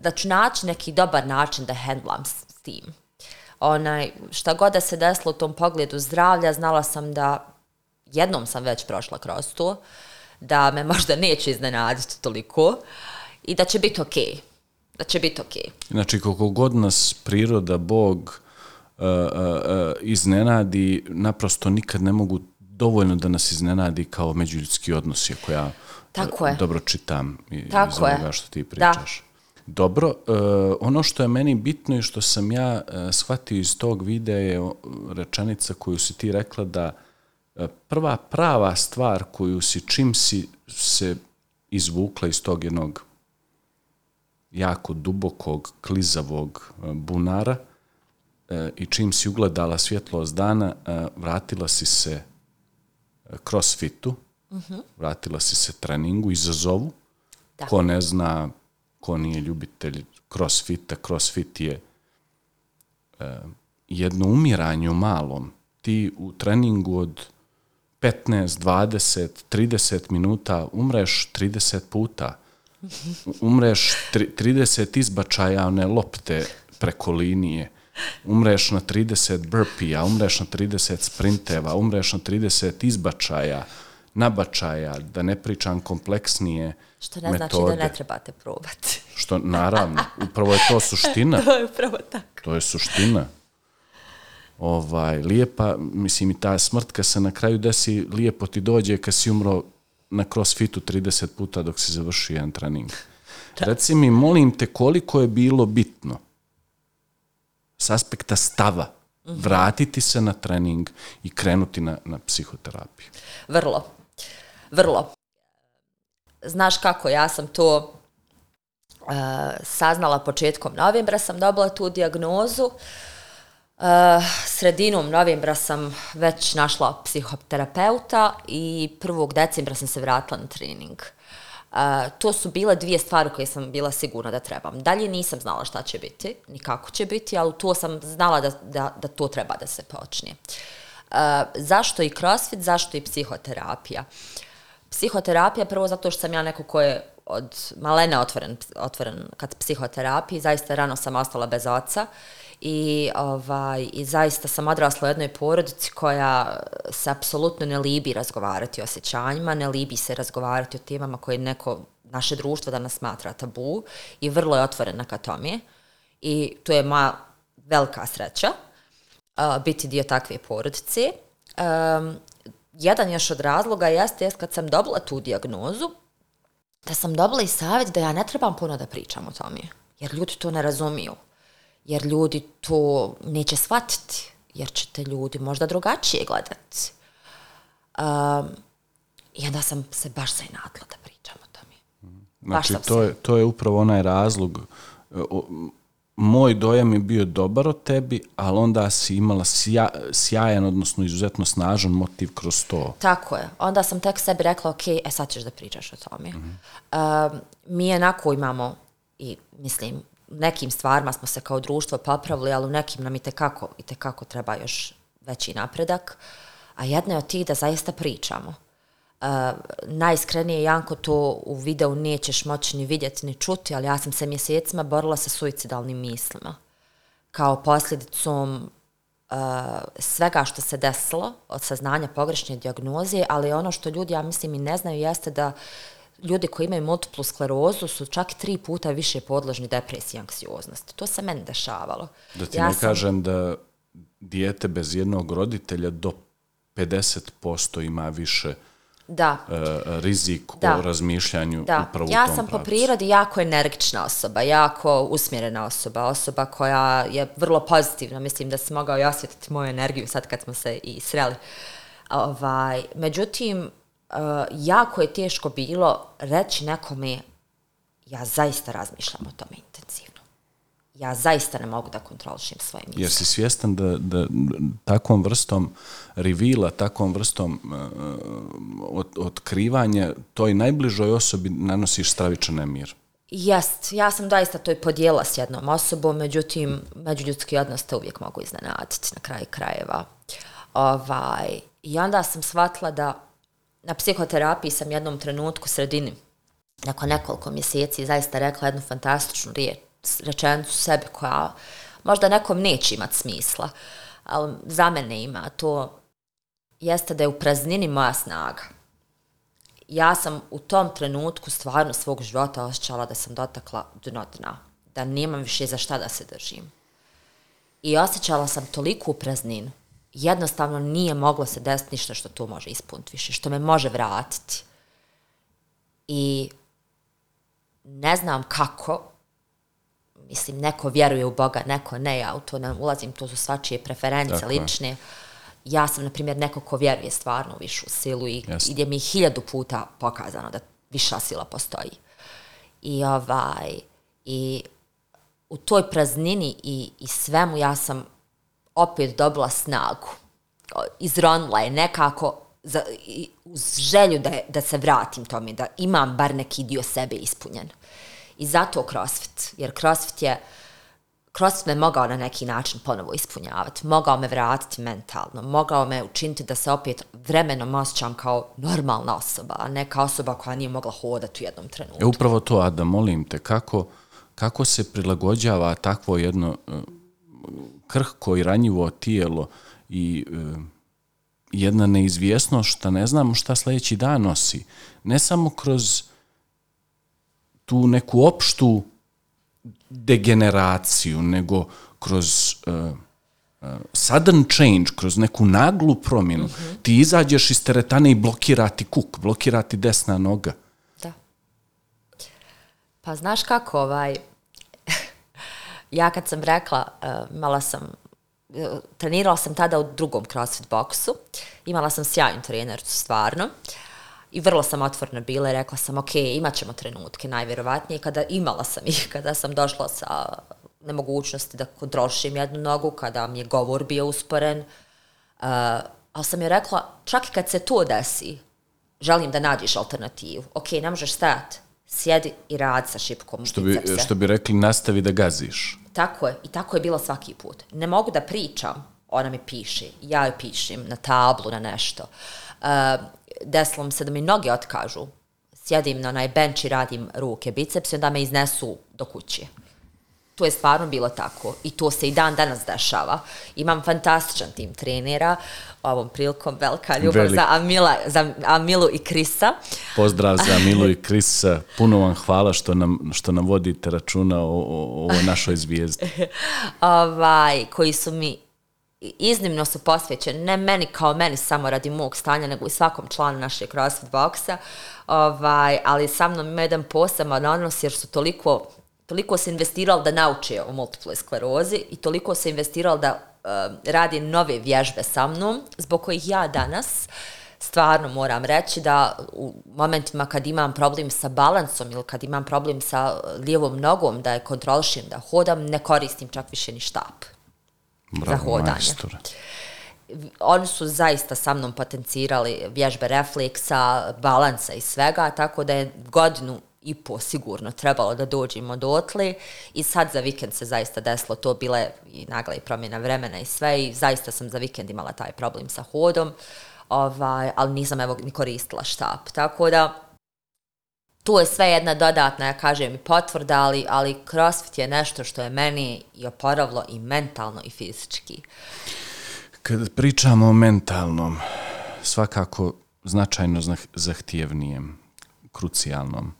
[SPEAKER 1] da ću naći neki dobar način da hendlam s tim. Onaj, šta god da se desilo u tom pogledu zdravlja, znala sam da jednom sam već prošla kroz to, da me možda neće iznenaditi toliko i da će biti okej. Da će biti okej.
[SPEAKER 2] Znači, koliko god nas priroda, Bog uh, uh, uh, iznenadi, naprosto nikad ne mogu dovoljno da nas iznenadi kao međuljudski odnosi, ako ja
[SPEAKER 1] Tako je.
[SPEAKER 2] dobro čitam i-
[SPEAKER 1] Tako
[SPEAKER 2] iz ovoga
[SPEAKER 1] je.
[SPEAKER 2] što ti
[SPEAKER 1] Da.
[SPEAKER 2] Dobro, uh, ono što je meni bitno i što sam ja uh, shvatio iz tog videa je rečenica koju si ti rekla da uh, prva prava stvar koju si čim si se izvukla iz tog jednog jako dubokog, klizavog e, bunara e, i čim si ugledala svjetlost dana, e, vratila si se e, crossfitu, vratila si se treningu, izazovu.
[SPEAKER 1] Da.
[SPEAKER 2] Ko ne zna, ko nije ljubitelj crossfita, crossfit je e, jedno umiranje u malom. Ti u treningu od 15, 20, 30 minuta umreš 30 puta. Umreš tri- 30 izbačaja one lopte preko linije. Umreš na 30 burpija, umreš na 30 sprinteva, umreš na 30 izbačaja, nabačaja, da ne pričam kompleksnije
[SPEAKER 1] Što ne
[SPEAKER 2] metode.
[SPEAKER 1] znači da ne trebate probati.
[SPEAKER 2] Što, naravno, upravo je to suština.
[SPEAKER 1] to je upravo tako.
[SPEAKER 2] To je suština. Ovaj, lijepa, mislim i ta smrt kad se na kraju desi, lijepo ti dođe kad si umro na crossfitu 30 puta dok si završi jedan trening. Reci mi, molim te, koliko je bilo bitno s aspekta stava vratiti se na trening i krenuti na, na psihoterapiju?
[SPEAKER 1] Vrlo. Vrlo. Znaš kako, ja sam to uh, saznala početkom novembra, sam dobila tu dijagnozu. Uh, sredinom novembra sam već našla psihoterapeuta i 1. decembra sam se vratila na trening. Uh, to su bile dvije stvari koje sam bila sigurna da trebam. Dalje nisam znala šta će biti, ni kako će biti, ali to sam znala da, da, da to treba da se počne. Uh, zašto i crossfit, zašto i psihoterapija? Psihoterapija prvo zato što sam ja neko ko je od malena otvoren, otvoren kad psihoterapiji, zaista rano sam ostala bez oca i, ovaj, i zaista sam odrasla u jednoj porodici koja se apsolutno ne libi razgovarati o osjećanjima, ne libi se razgovarati o temama koje neko naše društvo danas smatra tabu i vrlo je otvorena ka tome i to je moja velika sreća uh, biti dio takve porodice. Um, jedan još od razloga jeste jest kad sam dobila tu diagnozu, da sam dobila i savjet da ja ne trebam puno da pričam o tome, jer ljudi to ne razumiju, jer ljudi to neće shvatiti, jer ćete ljudi možda drugačije gledati. Um, I onda sam se baš zainatila da pričam o tome.
[SPEAKER 2] Znači, to je, to je upravo onaj razlog moj dojam je bio dobar o tebi, ali onda si imala sja, sjajan, odnosno izuzetno snažan motiv kroz to.
[SPEAKER 1] Tako je. Onda sam tek sebi rekla, ok, e sad ćeš da pričaš o tome. Mm -hmm. uh, mi jednako imamo, i mislim, nekim stvarima smo se kao društvo popravili, ali u nekim nam i tekako, i tekako treba još veći napredak. A jedna je od tih da zaista pričamo. Uh, najiskrenije, Janko, to u videu nećeš moći ni vidjeti ni čuti, ali ja sam se mjesecima borila sa suicidalnim mislima. Kao posljedicom uh, svega što se desilo od saznanja pogrešne diagnoze, ali ono što ljudi, ja mislim, i ne znaju jeste da ljudi koji imaju multiplu sklerozu su čak tri puta više podložni depresiji i anksioznosti. To se meni dešavalo.
[SPEAKER 2] Da ti ja ne sam... kažem da dijete bez jednog roditelja do 50% ima više
[SPEAKER 1] da.
[SPEAKER 2] Uh, rizik da. o razmišljanju
[SPEAKER 1] da.
[SPEAKER 2] upravo
[SPEAKER 1] ja
[SPEAKER 2] u tom
[SPEAKER 1] sam
[SPEAKER 2] pravcu.
[SPEAKER 1] po prirodi jako energična osoba, jako usmjerena osoba, osoba koja je vrlo pozitivna. Mislim da se mogao i osjetiti moju energiju sad kad smo se i sreli. Ovaj, međutim, uh, jako je teško bilo reći nekome ja zaista razmišljam o tome intenzivno ja zaista ne mogu da kontrolišim svoje misle.
[SPEAKER 2] Jer si svjestan da, da takvom vrstom rivila, takvom vrstom uh, od, otkrivanja toj najbližoj osobi nanosiš stravičan nemir?
[SPEAKER 1] Jest, ja sam doista to i podijela s jednom osobom, međutim, međuljudski odnos te uvijek mogu iznenaditi na kraju krajeva. Ovaj, I onda sam shvatila da na psihoterapiji sam jednom trenutku sredini, nakon nekoliko mjeseci, zaista rekla jednu fantastičnu riječ, rečenicu sebi koja možda nekom neće imat smisla, ali za mene ima to jeste da je u praznini moja snaga. Ja sam u tom trenutku stvarno svog života osjećala da sam dotakla dno dna, da nemam više za šta da se držim. I osjećala sam toliku prazninu, jednostavno nije moglo se desiti ništa što to može ispuniti više, što me može vratiti. I ne znam kako, mislim, neko vjeruje u Boga, neko ne, ja u to ne ulazim, to su svačije preference Tako lične. Je. Ja sam, na primjer, neko ko vjeruje stvarno u višu silu i Jasne. gdje mi hiljadu puta pokazano da viša sila postoji. I ovaj, i u toj praznini i, i svemu ja sam opet dobila snagu. Izronila je nekako za, uz želju da, da se vratim tome, da imam bar neki dio sebe ispunjen. I zato CrossFit, jer CrossFit je, CrossFit me mogao na neki način ponovo ispunjavati, mogao me vratiti mentalno, mogao me učiniti da se opet vremenom osjećam kao normalna osoba, a ne kao osoba koja nije mogla hodati u jednom trenutku.
[SPEAKER 2] E upravo to, Ada, molim te, kako, kako se prilagođava takvo jedno uh, krhko i ranjivo tijelo i uh, jedna neizvjesnost šta ne znamo šta sljedeći dan nosi. Ne samo kroz tu neku opštu degeneraciju, nego kroz uh, uh, sudden change, kroz neku naglu promjenu, mm -hmm. ti izađeš iz teretane i blokirati kuk, blokirati desna noga.
[SPEAKER 1] Da. Pa znaš kako, ovaj, ja kad sam rekla, uh, mala sam, uh, trenirala sam tada u drugom crossfit boksu, imala sam sjajnu trenercu, stvarno, uh, I vrlo sam otvorna bila i rekla sam, ok, imat ćemo trenutke, najvjerovatnije, kada imala sam ih, kada sam došla sa nemogućnosti da kontrolišim jednu nogu, kada mi je govor bio usporen, uh, ali sam je rekla, čak i kad se to desi, želim da nađeš alternativu. Ok, ne možeš stajati, sjedi i rad sa šipkom.
[SPEAKER 2] Što bi, što bi rekli, nastavi da gaziš.
[SPEAKER 1] Tako je, i tako je bilo svaki put. Ne mogu da pričam, ona mi piše, ja joj pišem na tablu, na nešto. Uh, desilo mi se da mi noge otkažu. Sjedim na onaj bench i radim ruke, biceps i onda me iznesu do kuće. To je stvarno bilo tako i to se i dan danas dešava. Imam fantastičan tim trenera, ovom prilikom velika ljubav Velik. za, Amila, za Amilu i Krisa.
[SPEAKER 2] Pozdrav za Amilu i Krisa, puno vam hvala što nam, što nam vodite računa o, o, o našoj zvijezdi.
[SPEAKER 1] ovaj, koji su mi iznimno su posvećeni, ne meni kao meni samo radi mog stanja, nego i svakom članu našeg CrossFit boksa, ovaj, ali sa mnom ima jedan poseban odnos jer su toliko toliko se investirali da nauče o multiple sklerozi i toliko se investirali da uh, radi nove vježbe sa mnom, zbog kojih ja danas stvarno moram reći da u momentima kad imam problem sa balansom ili kad imam problem sa eh, lijevom nogom da je kontrolišim, da hodam, ne koristim čak više ni štap. Bravo, za hodanje. Majstor. Oni su zaista sa mnom potencirali vježbe refleksa, balansa i svega, tako da je godinu i po sigurno trebalo da dođemo do otli i sad za vikend se zaista desilo to bile i nagla i promjena vremena i sve i zaista sam za vikend imala taj problem sa hodom ovaj, ali nisam evo ni koristila štap tako da tu je sve jedna dodatna, ja kažem, i potvrda, ali, ali crossfit je nešto što je meni i oporavlo i mentalno i fizički.
[SPEAKER 2] Kad pričamo o mentalnom, svakako značajno zahtjevnijem, krucijalnom,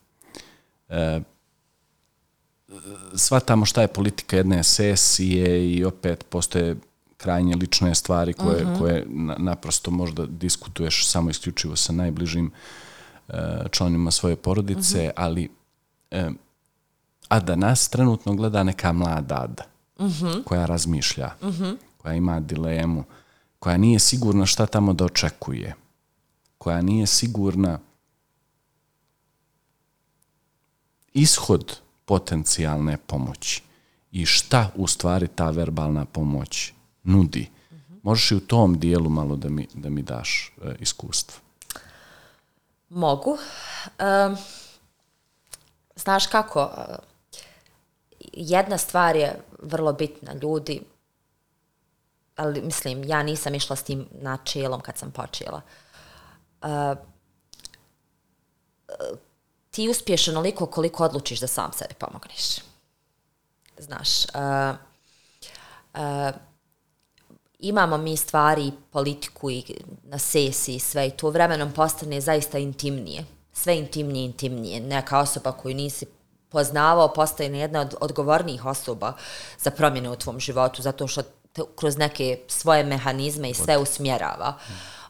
[SPEAKER 2] e, shvatamo šta je politika jedne sesije i opet postoje krajnje lične stvari koje, uh mhm. -huh. koje naprosto možda diskutuješ samo isključivo sa najbližim e, članima svoje porodice, uh mhm. -huh. ali a da nas trenutno gleda neka mlada Ada uh mhm. -huh. koja razmišlja, uh -huh. koja ima dilemu, koja nije sigurna šta tamo da očekuje, koja nije sigurna ishod potencijalne pomoći i šta u stvari ta verbalna pomoć nudi. Mm -hmm. Možeš i u tom dijelu malo da mi, da mi daš e, iskustvo?
[SPEAKER 1] Mogu. Um, znaš kako, jedna stvar je vrlo bitna, ljudi, ali mislim, ja nisam išla s tim načelom kad sam počela. Uh, ti uspiješ onoliko koliko odlučiš da sam sebi pomogneš. Znaš, uh, uh, imamo mi stvari, politiku i na sesi i sve i to vremenom postane zaista intimnije. Sve intimnije, intimnije. Neka osoba koju nisi poznavao postaje jedna od odgovornijih osoba za promjene u tvom životu, zato što te kroz neke svoje mehanizme i sve usmjerava.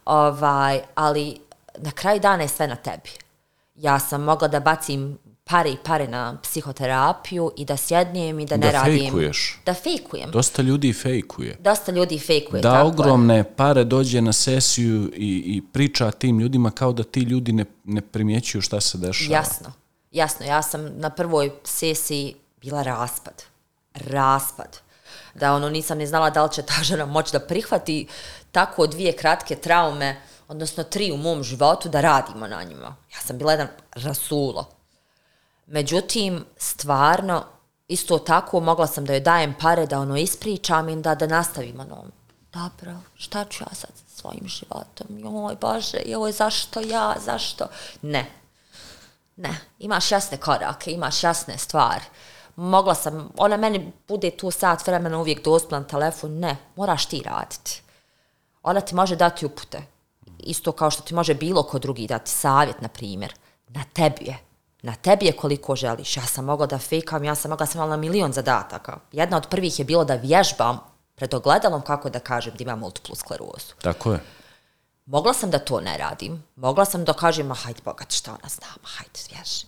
[SPEAKER 1] Ovaj, ali na kraju dana je sve na tebi ja sam mogla da bacim pare i pare na psihoterapiju i da sjednijem i da ne da radim. Da
[SPEAKER 2] fejkuješ.
[SPEAKER 1] Da fejkujem.
[SPEAKER 2] Dosta ljudi fejkuje.
[SPEAKER 1] Dosta ljudi fejkuje.
[SPEAKER 2] Da tako ogromne je. pare dođe na sesiju i, i priča tim ljudima kao da ti ljudi ne, ne primjećuju šta se dešava.
[SPEAKER 1] Jasno. Jasno. Ja sam na prvoj sesiji bila raspad. Raspad. Da ono nisam ne znala da li će ta žena moći da prihvati tako dvije kratke traume odnosno tri u mom životu, da radimo na njima. Ja sam bila jedan rasulo. Međutim, stvarno, isto tako mogla sam da joj dajem pare da ono ispričam i da, da nastavimo ono, dobro, šta ću ja sad sa svojim životom? Joj, Bože, joj, zašto ja, zašto? Ne. Ne, imaš jasne korake, imaš jasne stvari. Mogla sam, ona meni bude tu sat vremena uvijek dostupna na telefon, ne, moraš ti raditi. Ona ti može dati upute, isto kao što ti može bilo ko drugi dati savjet, na primjer, na tebi je. Na tebi je koliko želiš. Ja sam mogla da fejkam, ja sam mogla sam imala milion zadataka. Jedna od prvih je bilo da vježbam pred ogledalom, kako da kažem, da imam multiplu sklerozu.
[SPEAKER 2] Tako je.
[SPEAKER 1] Mogla sam da to ne radim. Mogla sam da kažem, hajde bogat, šta ona zna, ma hajde vježi.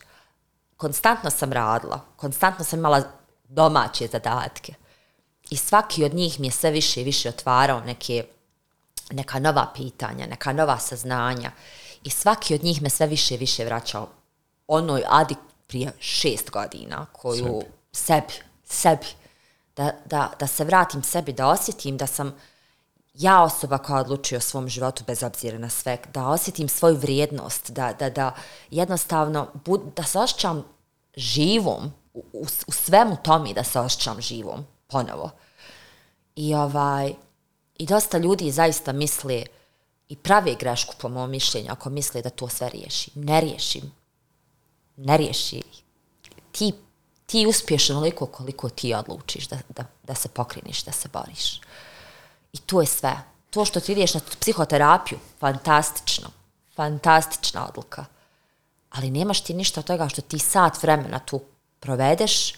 [SPEAKER 1] Konstantno sam radila. Konstantno sam imala domaće zadatke. I svaki od njih mi je sve više i više otvarao neke neka nova pitanja, neka nova saznanja i svaki od njih me sve više i više vraćao onoj Adi prije šest godina koju sebi, sebi, sebi da, da, da se vratim sebi, da osjetim da sam ja osoba koja odlučuje o svom životu bez obzira na sve, da osjetim svoju vrijednost, da, da, da jednostavno bud, da se osjećam živom u, u, u svemu tome da se osjećam živom ponovo. I ovaj, I dosta ljudi zaista misle i prave grešku po mom mišljenju ako misle da to sve riješi. Ne riješim. Ne riješi. Ti, ti uspiješ onoliko koliko ti odlučiš da, da, da se pokriniš, da se boriš. I to je sve. To što ti ideš na psihoterapiju, fantastično. Fantastična odluka. Ali nemaš ti ništa od toga što ti sat vremena tu provedeš,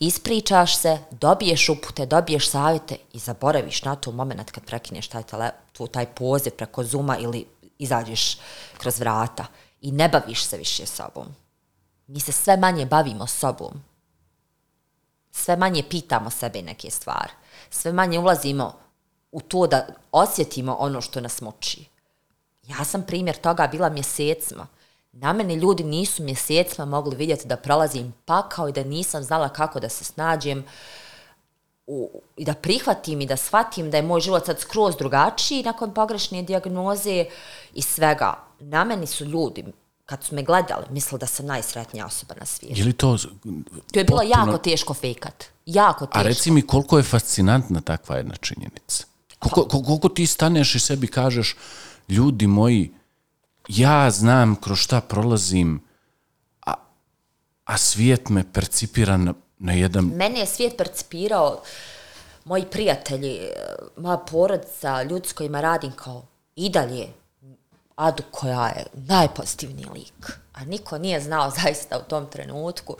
[SPEAKER 1] ispričaš se, dobiješ upute, dobiješ savjete i zaboraviš na to moment kad prekineš taj, tele, tu, taj poziv preko Zuma ili izađeš kroz vrata i ne baviš se više sobom. Mi se sve manje bavimo sobom. Sve manje pitamo sebe neke stvari. Sve manje ulazimo u to da osjetimo ono što nas muči. Ja sam primjer toga bila mjesecima. Na mene ljudi nisu mjesecima mogli vidjeti da prolazim pakao i da nisam znala kako da se snađem u, i da prihvatim i da shvatim da je moj život sad skroz drugačiji nakon pogrešne dijagnoze i svega. Na meni su ljudi, kad su me gledali, mislili da sam najsretnija osoba na svijetu.
[SPEAKER 2] Je li to...
[SPEAKER 1] To je bilo potpuno... jako teško fejkat. Jako teško.
[SPEAKER 2] A reci mi koliko je fascinantna takva jedna činjenica? Koliko, koliko ti staneš i sebi kažeš, ljudi moji, ja znam kroz šta prolazim, a, a svijet me percipira na, na jedan...
[SPEAKER 1] Mene je svijet percipirao, moji prijatelji, moja porodica, ljudi s kojima radim kao i dalje, Adu koja je najpozitivniji lik. A niko nije znao zaista u tom trenutku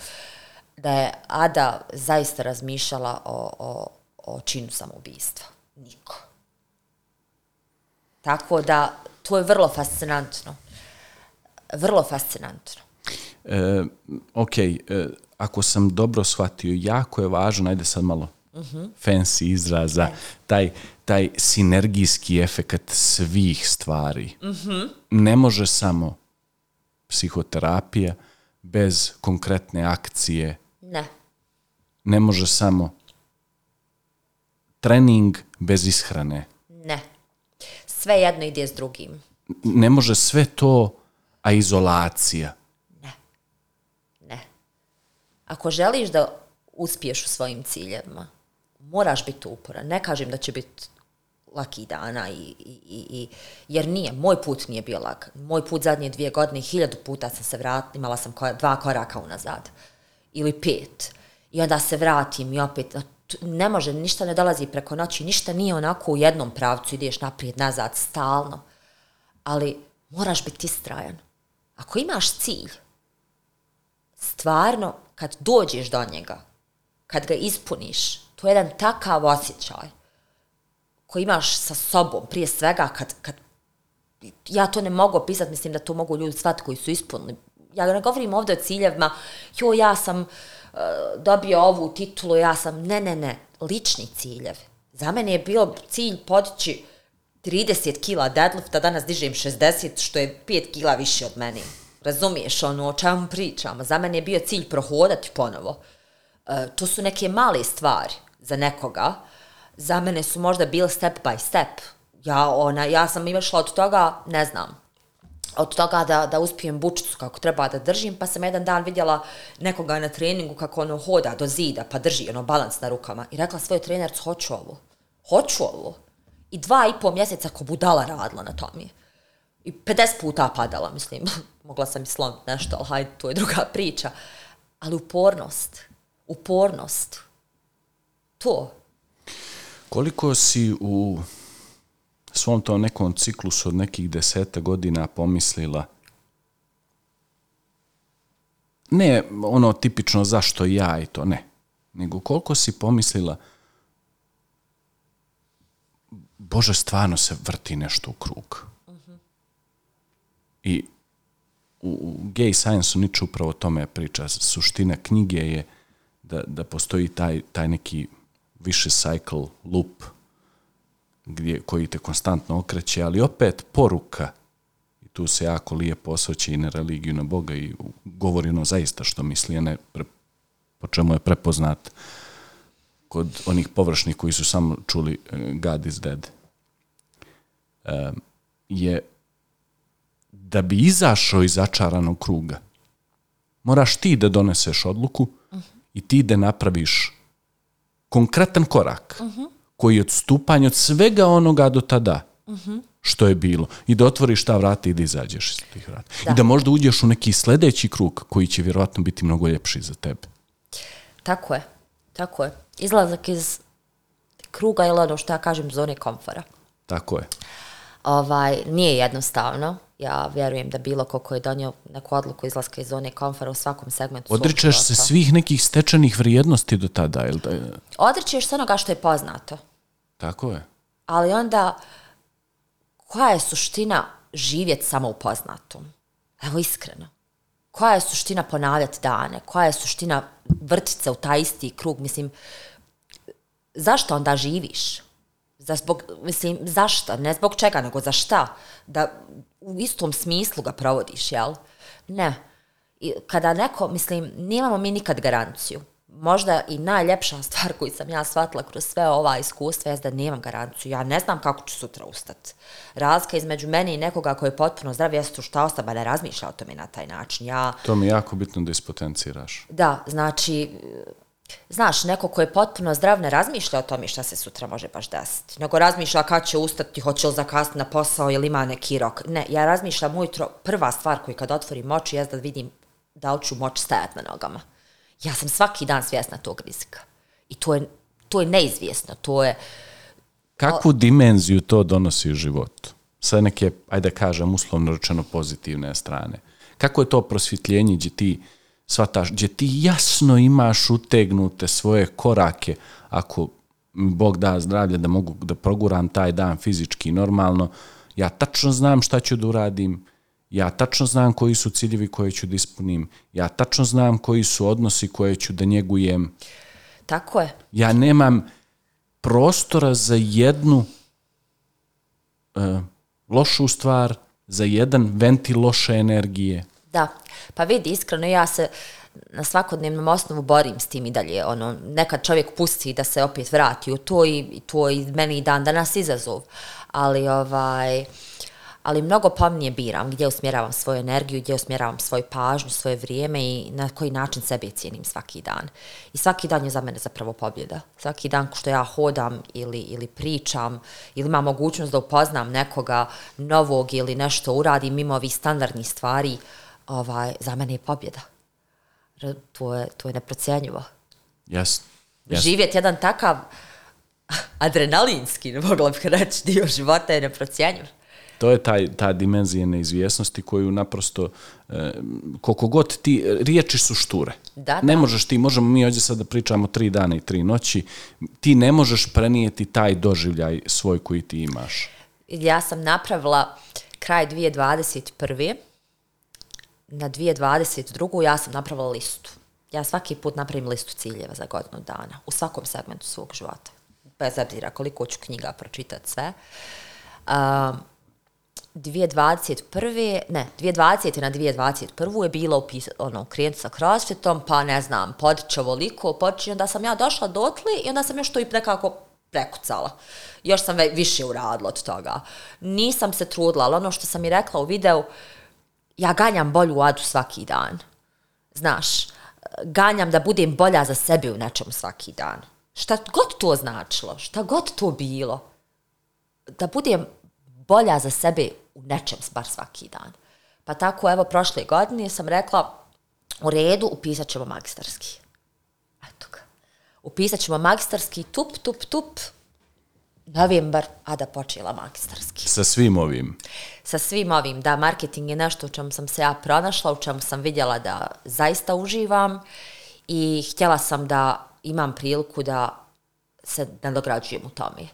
[SPEAKER 1] da je Ada zaista razmišljala o, o, o činu samoubistva. Niko. Tako da, to je vrlo fascinantno. Vrlo fascinantno.
[SPEAKER 2] E, ok, e, ako sam dobro shvatio, jako je važno, ajde sad malo uh mhm. -huh. fancy izraza, taj, taj sinergijski efekt svih stvari. Mhm. -huh. Ne može samo psihoterapija bez konkretne akcije.
[SPEAKER 1] Ne.
[SPEAKER 2] Ne može samo trening bez ishrane.
[SPEAKER 1] Ne sve jedno ide s drugim.
[SPEAKER 2] Ne može sve to, a izolacija.
[SPEAKER 1] Ne. Ne. Ako želiš da uspiješ u svojim ciljevima, moraš biti uporan. Ne kažem da će biti laki dana i, i, i, jer nije, moj put nije bio lak. Moj put zadnje dvije godine, hiljadu puta sam se vratila, imala sam dva koraka unazad. Ili pet. I onda se vratim i opet, ne može, ništa ne dolazi preko noći, ništa nije onako u jednom pravcu, ideš naprijed, nazad, stalno. Ali moraš biti istrajan. Ako imaš cilj, stvarno, kad dođeš do njega, kad ga ispuniš, to je jedan takav osjećaj koji imaš sa sobom, prije svega, kad, kad ja to ne mogu opisati, mislim da to mogu ljudi shvatiti koji su ispunili. Ja ne govorim ovdje o ciljevima, jo, ja sam uh, dobio ovu titulu, ja sam, ne, ne, ne, lični ciljev. Za mene je bio cilj podići 30 kila deadlifta, danas dižem 60, što je 5 kila više od meni. Razumiješ ono o čemu pričamo? Za mene je bio cilj prohodati ponovo. E, to su neke male stvari za nekoga. Za mene su možda bile step by step. Ja, ona, ja sam imašla od toga, ne znam, od toga da, da uspijem bučicu kako treba da držim, pa sam jedan dan vidjela nekoga na treningu kako ono hoda do zida, pa drži ono balans na rukama. I rekla svoj trenercu, hoću ovo. Hoću ovo. I dva i pol mjeseca ko budala radila na tome. I 50 puta padala, mislim. Mogla sam i slomiti nešto, ali hajde, to je druga priča. Ali upornost. Upornost. To.
[SPEAKER 2] Koliko si u svom tom nekom ciklusu od nekih deseta godina pomislila ne ono tipično zašto ja i to, ne. Nego koliko si pomislila Bože, stvarno se vrti nešto u krug. Uh -huh. I u, u gay science-u niče upravo o tome priča. Suština knjige je da, da postoji taj, taj neki više cycle loop gdje, koji te konstantno okreće, ali opet poruka, i tu se jako lijepo osvrće i na religiju, na Boga i govori ono zaista što misli, a ne pre, po čemu je prepoznat kod onih površnih koji su samo čuli eh, God is dead, uh, je da bi izašao iz začaranog kruga, moraš ti da doneseš odluku uh -huh. i ti da napraviš konkretan korak. Uh -huh koji je odstupanje od svega onoga do tada, uh -huh. što je bilo i da otvoriš ta vrata i da izađeš iz tih vrata. Da. I da možda uđeš u neki sledeći krug koji će vjerovatno biti mnogo ljepši za tebe.
[SPEAKER 1] Tako je, tako je. Izlazak iz kruga ili ono što ja kažem zone komfora.
[SPEAKER 2] Tako je.
[SPEAKER 1] Ovaj, nije jednostavno. Ja vjerujem da bilo ko ko je donio neku odluku izlaska iz zone komfora u svakom segmentu
[SPEAKER 2] Odričeš se svih nekih stečenih vrijednosti do tada, ili da je...
[SPEAKER 1] Odričeš se onoga što je poznato.
[SPEAKER 2] Tako je.
[SPEAKER 1] Ali onda, koja je suština živjeti samo u poznatom? Evo iskreno. Koja je suština ponavljati dane? Koja je suština vrtice se u taj isti krug? Mislim, zašto onda živiš? Za zbog, mislim, zašto? Ne zbog čega, nego za šta? Da u istom smislu ga provodiš, jel? Ne. I kada neko, mislim, nemamo mi nikad garanciju. Možda i najljepša stvar koju sam ja shvatila kroz sve ova iskustva je da nemam garanciju. Ja ne znam kako ću sutra ustati. Razlika između mene i nekoga koji je potpuno zdrav jeste šta osoba ne razmišlja o tome na taj način. Ja,
[SPEAKER 2] to mi je jako bitno da ispotenciraš.
[SPEAKER 1] Da, znači, Znaš, neko ko je potpuno zdrav ne razmišlja o tome šta se sutra može baš desiti. Nego razmišlja kad će ustati, hoće li zakasniti na posao ili ima neki rok. Ne, ja razmišljam ujutro, prva stvar koju kad otvorim oči je da vidim da li ću moći stajati na nogama. Ja sam svaki dan svjesna tog rizika. I to je, to je neizvjesno. To je...
[SPEAKER 2] Kakvu dimenziju to donosi u životu? Sa neke, ajde da kažem, uslovno rečeno pozitivne strane. Kako je to prosvjetljenje gdje ti shvataš, gdje ti jasno imaš utegnute svoje korake, ako Bog da zdravlje da mogu da proguram taj dan fizički normalno, ja tačno znam šta ću da uradim, ja tačno znam koji su ciljevi koje ću da ispunim, ja tačno znam koji su odnosi koje ću da njegujem.
[SPEAKER 1] Tako je.
[SPEAKER 2] Ja nemam prostora za jednu uh, lošu stvar, za jedan ventil loše energije.
[SPEAKER 1] Da, pa vidi, iskreno, ja se na svakodnevnom osnovu borim s tim i dalje. Ono, nekad čovjek pusti da se opet vrati u to i, i to i meni i dan danas izazov. Ali, ovaj, ali mnogo pomnije biram gdje usmjeravam svoju energiju, gdje usmjeravam svoju pažnju, svoje vrijeme i na koji način sebe cijenim svaki dan. I svaki dan je za mene zapravo pobjeda. Svaki dan što ja hodam ili, ili pričam ili imam mogućnost da upoznam nekoga novog ili nešto uradim mimo ovih standardnih stvari, uh, ovaj, za mene je pobjeda. To je, to je neprocijenjivo.
[SPEAKER 2] Yes.
[SPEAKER 1] yes. Živjeti jedan takav adrenalinski, ne mogla bih reći, dio života je neprocijenjiv.
[SPEAKER 2] To je taj, ta dimenzija neizvjesnosti koju naprosto, eh, koliko god ti, riječi su šture. Da, ne da. možeš ti, možemo mi ovdje sad da pričamo tri dana i tri noći, ti ne možeš prenijeti taj doživljaj svoj koji ti imaš.
[SPEAKER 1] Ja sam napravila kraj 2021 na 2022. ja sam napravila listu. Ja svaki put napravim listu ciljeva za godinu dana, u svakom segmentu svog života. Bez obzira koliko ću knjiga pročitati sve. Um, 2021. ne, 2020. na 2021. je bilo upis, ono, krijent sa crossfitom, pa ne znam, podiče ovoliko, počinje, onda sam ja došla dotli i onda sam još to i nekako prekucala. Još sam više uradila od toga. Nisam se trudila, ali ono što sam i rekla u videu, uh, ja ganjam bolju adu svaki dan. Znaš, ganjam da budem bolja za sebe u nečemu svaki dan. Šta god to značilo, šta god to bilo, da budem bolja za sebe u nečem bar svaki dan. Pa tako, evo, prošle godine sam rekla, u redu, upisat ćemo magistarski. Eto ga. Upisat ćemo magistarski, tup, tup, tup, novembar, a da počela magistarski.
[SPEAKER 2] Sa svim ovim?
[SPEAKER 1] Sa svim ovim, da, marketing je nešto u čemu sam se ja pronašla, u čemu sam vidjela da zaista uživam i htjela sam da imam priliku da se nadograđujem u tome.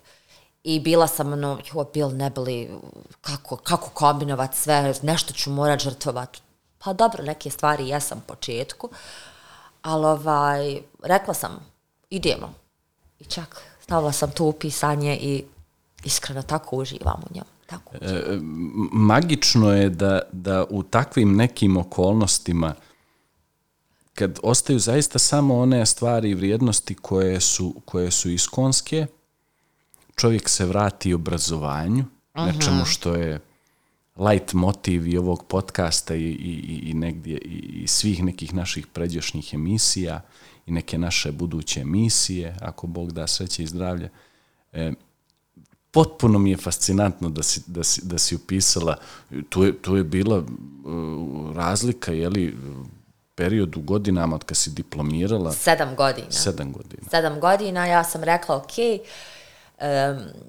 [SPEAKER 1] I bila sam ono, jo, bil ne bili, kako, kako kombinovat sve, nešto ću morat žrtvovat. Pa dobro, neke stvari jesam u početku, ali ovaj, rekla sam, idemo. I čak stavila sam to upisanje i iskreno tako uživam u njemu. Tako.
[SPEAKER 2] E, magično je da, da u takvim nekim okolnostima kad ostaju zaista samo one stvari i vrijednosti koje su, koje su iskonske, čovjek se vrati obrazovanju, -huh. nečemu što je light motiv i ovog podcasta i, i, i negdje i, i svih nekih naših predjošnjih emisija i neke naše buduće emisije, ako Bog da sreće i zdravlje. E, potpuno mi je fascinantno da si, da si, da si upisala, tu je, tu je bila uh, razlika, je li, period u godinama od kad si diplomirala?
[SPEAKER 1] Sedam godina.
[SPEAKER 2] Sedam godina.
[SPEAKER 1] Sedam godina, ja sam rekla, ok, um,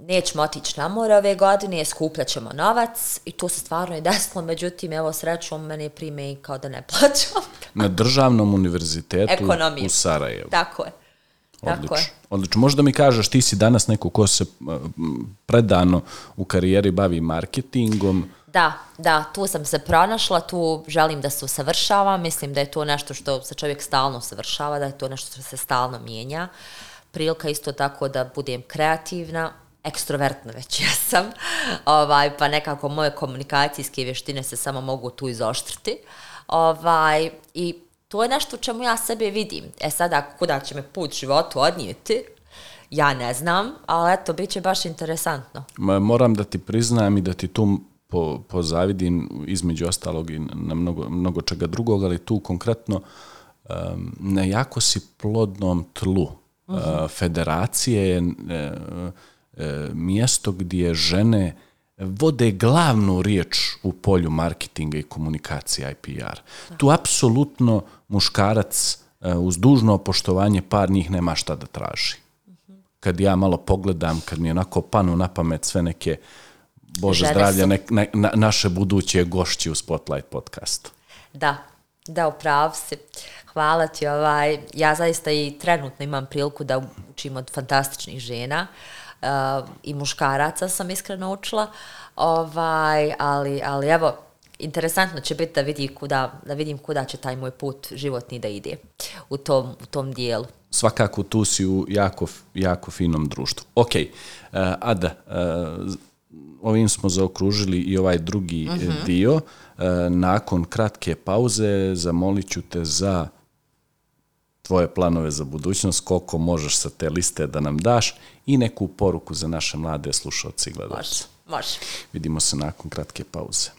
[SPEAKER 1] nećemo otići na more ove godine, skupljat ćemo novac i to se stvarno je desilo, međutim, evo srećom, mene prime i kao da ne plaćam.
[SPEAKER 2] Na državnom univerzitetu
[SPEAKER 1] Ekonomije.
[SPEAKER 2] u Sarajevu.
[SPEAKER 1] Tako je. Tako
[SPEAKER 2] Odlično.
[SPEAKER 1] je.
[SPEAKER 2] Odlično. Možda mi kažeš, ti si danas neko ko se predano u karijeri bavi marketingom,
[SPEAKER 1] Da, da, tu sam se pronašla, tu želim da se usavršavam, mislim da je to nešto što se čovjek stalno usavršava, da je to nešto što se stalno mijenja. Prilika isto tako da budem kreativna, ekstrovertna već jesam, ovaj, pa nekako moje komunikacijske vještine se samo mogu tu izoštriti. Ovaj, I to je nešto u čemu ja sebe vidim. E sada, kuda će me put životu odnijeti, ja ne znam, ali eto, bit će baš interesantno.
[SPEAKER 2] Ma, moram da ti priznam i da ti tu po, pozavidim između ostalog i na mnogo, mnogo čega drugog, ali tu konkretno um, na jako si plodnom tlu. Uh federacije je e, e, mjesto gdje žene vode glavnu riječ u polju marketinga i komunikacije i PR. Tu apsolutno muškarac e, uz dužno poštovanje par njih nema šta da traži. Kad ja malo pogledam, kad mi onako panu na pamet sve neke Bože
[SPEAKER 1] Žene
[SPEAKER 2] zdravlja, nek, ne, na, naše buduće gošći u Spotlight podcastu.
[SPEAKER 1] Da, da, uprav si. Hvala ti. Ovaj, ja zaista i trenutno imam priliku da učim od fantastičnih žena uh, i muškaraca sam iskreno učila. Ovaj, ali, ali evo, interesantno će biti da, vidi kuda, da vidim kuda će taj moj put životni da ide u tom, u tom dijelu.
[SPEAKER 2] svakako tu si u jako, jako finom društvu. Ok, uh, Ada, uh, ovim smo zaokružili i ovaj drugi uh dio. Uh, nakon kratke pauze zamolit ću te za tvoje planove za budućnost, koliko možeš sa te liste da nam daš i neku poruku za naše mlade slušalce i gledalce.
[SPEAKER 1] Može, može.
[SPEAKER 2] Vidimo se nakon kratke pauze.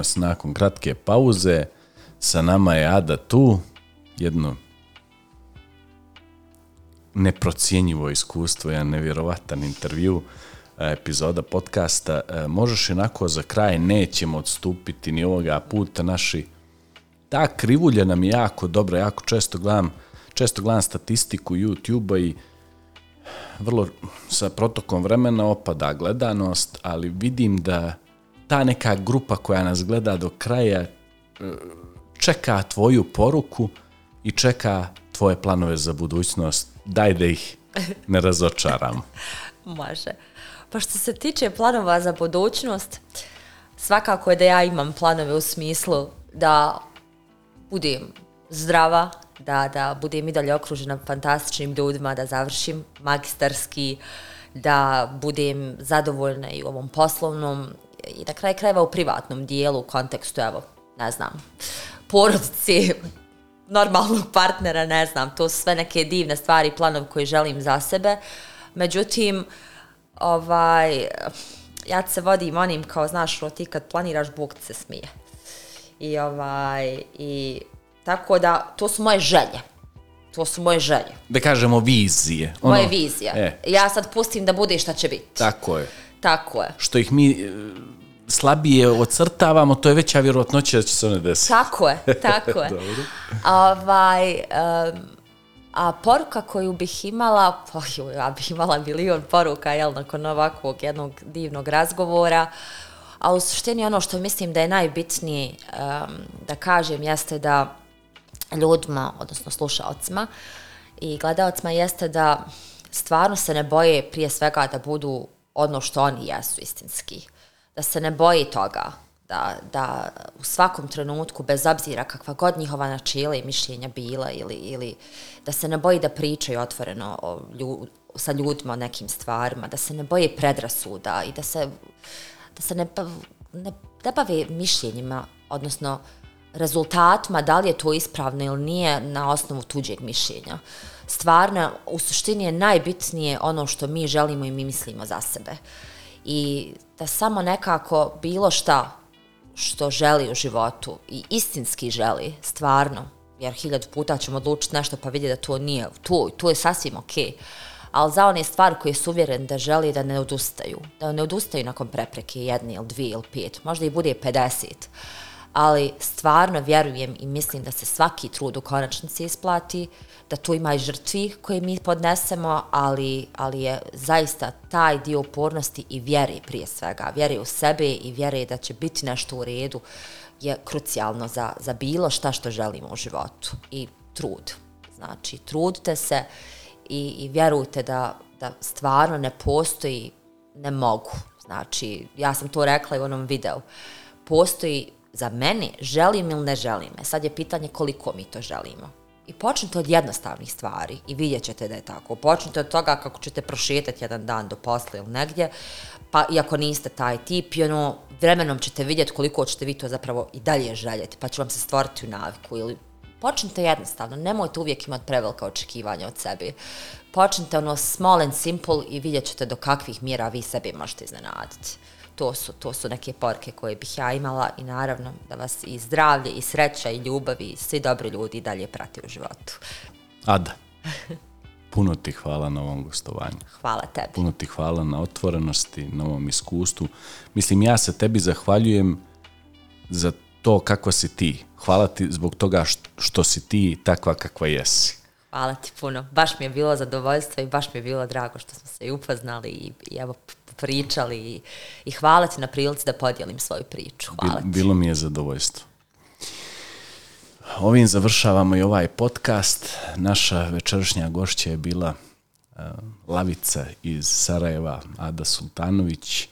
[SPEAKER 2] Evo nas nakon kratke pauze, sa nama je Ada tu, jedno neprocijenjivo iskustvo, jedan nevjerovatan intervju, e, epizoda podcasta. E, možeš onako za kraj, nećemo odstupiti ni ovoga puta, naši ta krivulja nam je jako dobra, jako često gledam, često gledam statistiku YouTube-a i vrlo sa protokom vremena opada gledanost, ali vidim da ta neka grupa koja nas gleda do kraja e, čeka tvoju poruku i čeka tvoje planove za budućnost. Daj da ih ne razočaram.
[SPEAKER 1] Može. Pa što se tiče planova za budućnost, svakako je da ja imam planove u smislu da budem zdrava, da, da budem i dalje okružena fantastičnim ljudima, da završim magistarski, da budem zadovoljna i u ovom poslovnom i na kraj krajeva u privatnom dijelu, u kontekstu, evo, ne znam, porodice, normalnog partnera, ne znam, to su sve neke divne stvari planovi koje želim za sebe. Međutim, ovaj, ja se vodim onim kao, znaš, ono, ti kad planiraš, Bog se smije. I ovaj, i tako da, to su moje želje. To su moje želje.
[SPEAKER 2] Da kažemo vizije.
[SPEAKER 1] Moje vizije.
[SPEAKER 2] E,
[SPEAKER 1] Ja sad pustim da bude šta će biti.
[SPEAKER 2] tako je.
[SPEAKER 1] Tako je.
[SPEAKER 2] Što ih mi e, slabije ocrtavamo, to je veća vjerojatnoća da će se one desiti.
[SPEAKER 1] Tako je, tako je.
[SPEAKER 2] Dobro.
[SPEAKER 1] Ovaj, um, a poruka koju bih imala, pa joj, ja bih imala milion poruka, jel, nakon ovakvog jednog divnog razgovora, a u suštini ono što mislim da je najbitnije um, da kažem jeste da ljudima, odnosno slušalcima i gledalcima jeste da stvarno se ne boje prije svega da budu ono što oni jesu istinski. Da se ne boji toga. da, da u svakom trenutku, bez obzira kakva god njihova načela i mišljenja bila ili, ili da se ne boji da pričaju otvoreno o ljud, sa ljudima o nekim stvarima, da se ne boje predrasuda i da se, da se ne, ne, ne bave mišljenjima, odnosno rezultatima, da li je to ispravno ili nije na osnovu tuđeg mišljenja. Stvarno, u suštini je najbitnije ono što mi želimo i mi mislimo za sebe. I da samo nekako bilo šta što želi u životu i istinski želi, stvarno, jer hiljadu puta ćemo odlučiti nešto pa vidjeti da to nije, to, to je sasvim okej. Okay. Ali za one stvari koje su uvjeren da želi da ne odustaju, da ne odustaju nakon prepreke jedne ili dvije ili pet, možda i bude 50, ali stvarno vjerujem i mislim da se svaki trud u konačnici isplati, da tu ima i žrtvi koje mi podnesemo, ali, ali je zaista taj dio upornosti i vjeri prije svega, vjeri u sebe i vjeri da će biti nešto u redu je krucijalno za, za bilo šta što želimo u životu i trud. Znači, trudite se i, i vjerujte da, da stvarno ne postoji ne mogu. Znači, ja sam to rekla i u onom videu. Postoji za mene, želim ili ne želim. E, sad je pitanje koliko mi to želimo. I počnite od jednostavnih stvari i vidjet ćete da je tako. Počnite od toga kako ćete prošetati jedan dan do posla ili negdje, pa iako niste taj tip, i ono, vremenom ćete vidjeti koliko ćete vi to zapravo i dalje željeti, pa će vam se stvoriti u naviku ili počnite jednostavno, nemojte uvijek imati prevelika očekivanja od sebi. Počnite ono small and simple i vidjet ćete do kakvih mjera vi sebi možete iznenaditi to su, to su neke porke koje bih ja imala i naravno da vas i zdravlje i sreća i ljubav i svi dobri ljudi dalje prati u životu.
[SPEAKER 2] Ada, puno ti hvala na ovom gostovanju.
[SPEAKER 1] Hvala tebi.
[SPEAKER 2] Puno ti hvala na otvorenosti, na ovom iskustvu. Mislim, ja se tebi zahvaljujem za to kako si ti. Hvala ti zbog toga što, što si ti takva kakva jesi.
[SPEAKER 1] Hvala ti puno. Baš mi je bilo zadovoljstvo i baš mi je bilo drago što smo se i upoznali i, i evo pričali i, i hvala ti na prilici da podijelim svoju priču. Hvala ti.
[SPEAKER 2] Bilo mi je zadovoljstvo. Ovim završavamo i ovaj podcast. Naša večerašnja gošća je bila uh, Lavica iz Sarajeva, Ada Sultanović,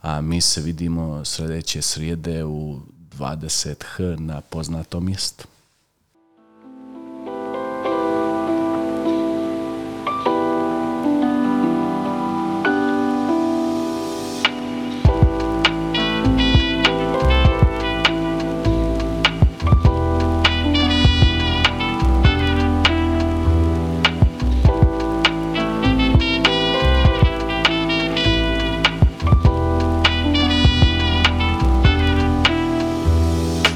[SPEAKER 2] a mi se vidimo sljedeće srijede u 20h na poznatom mjestu.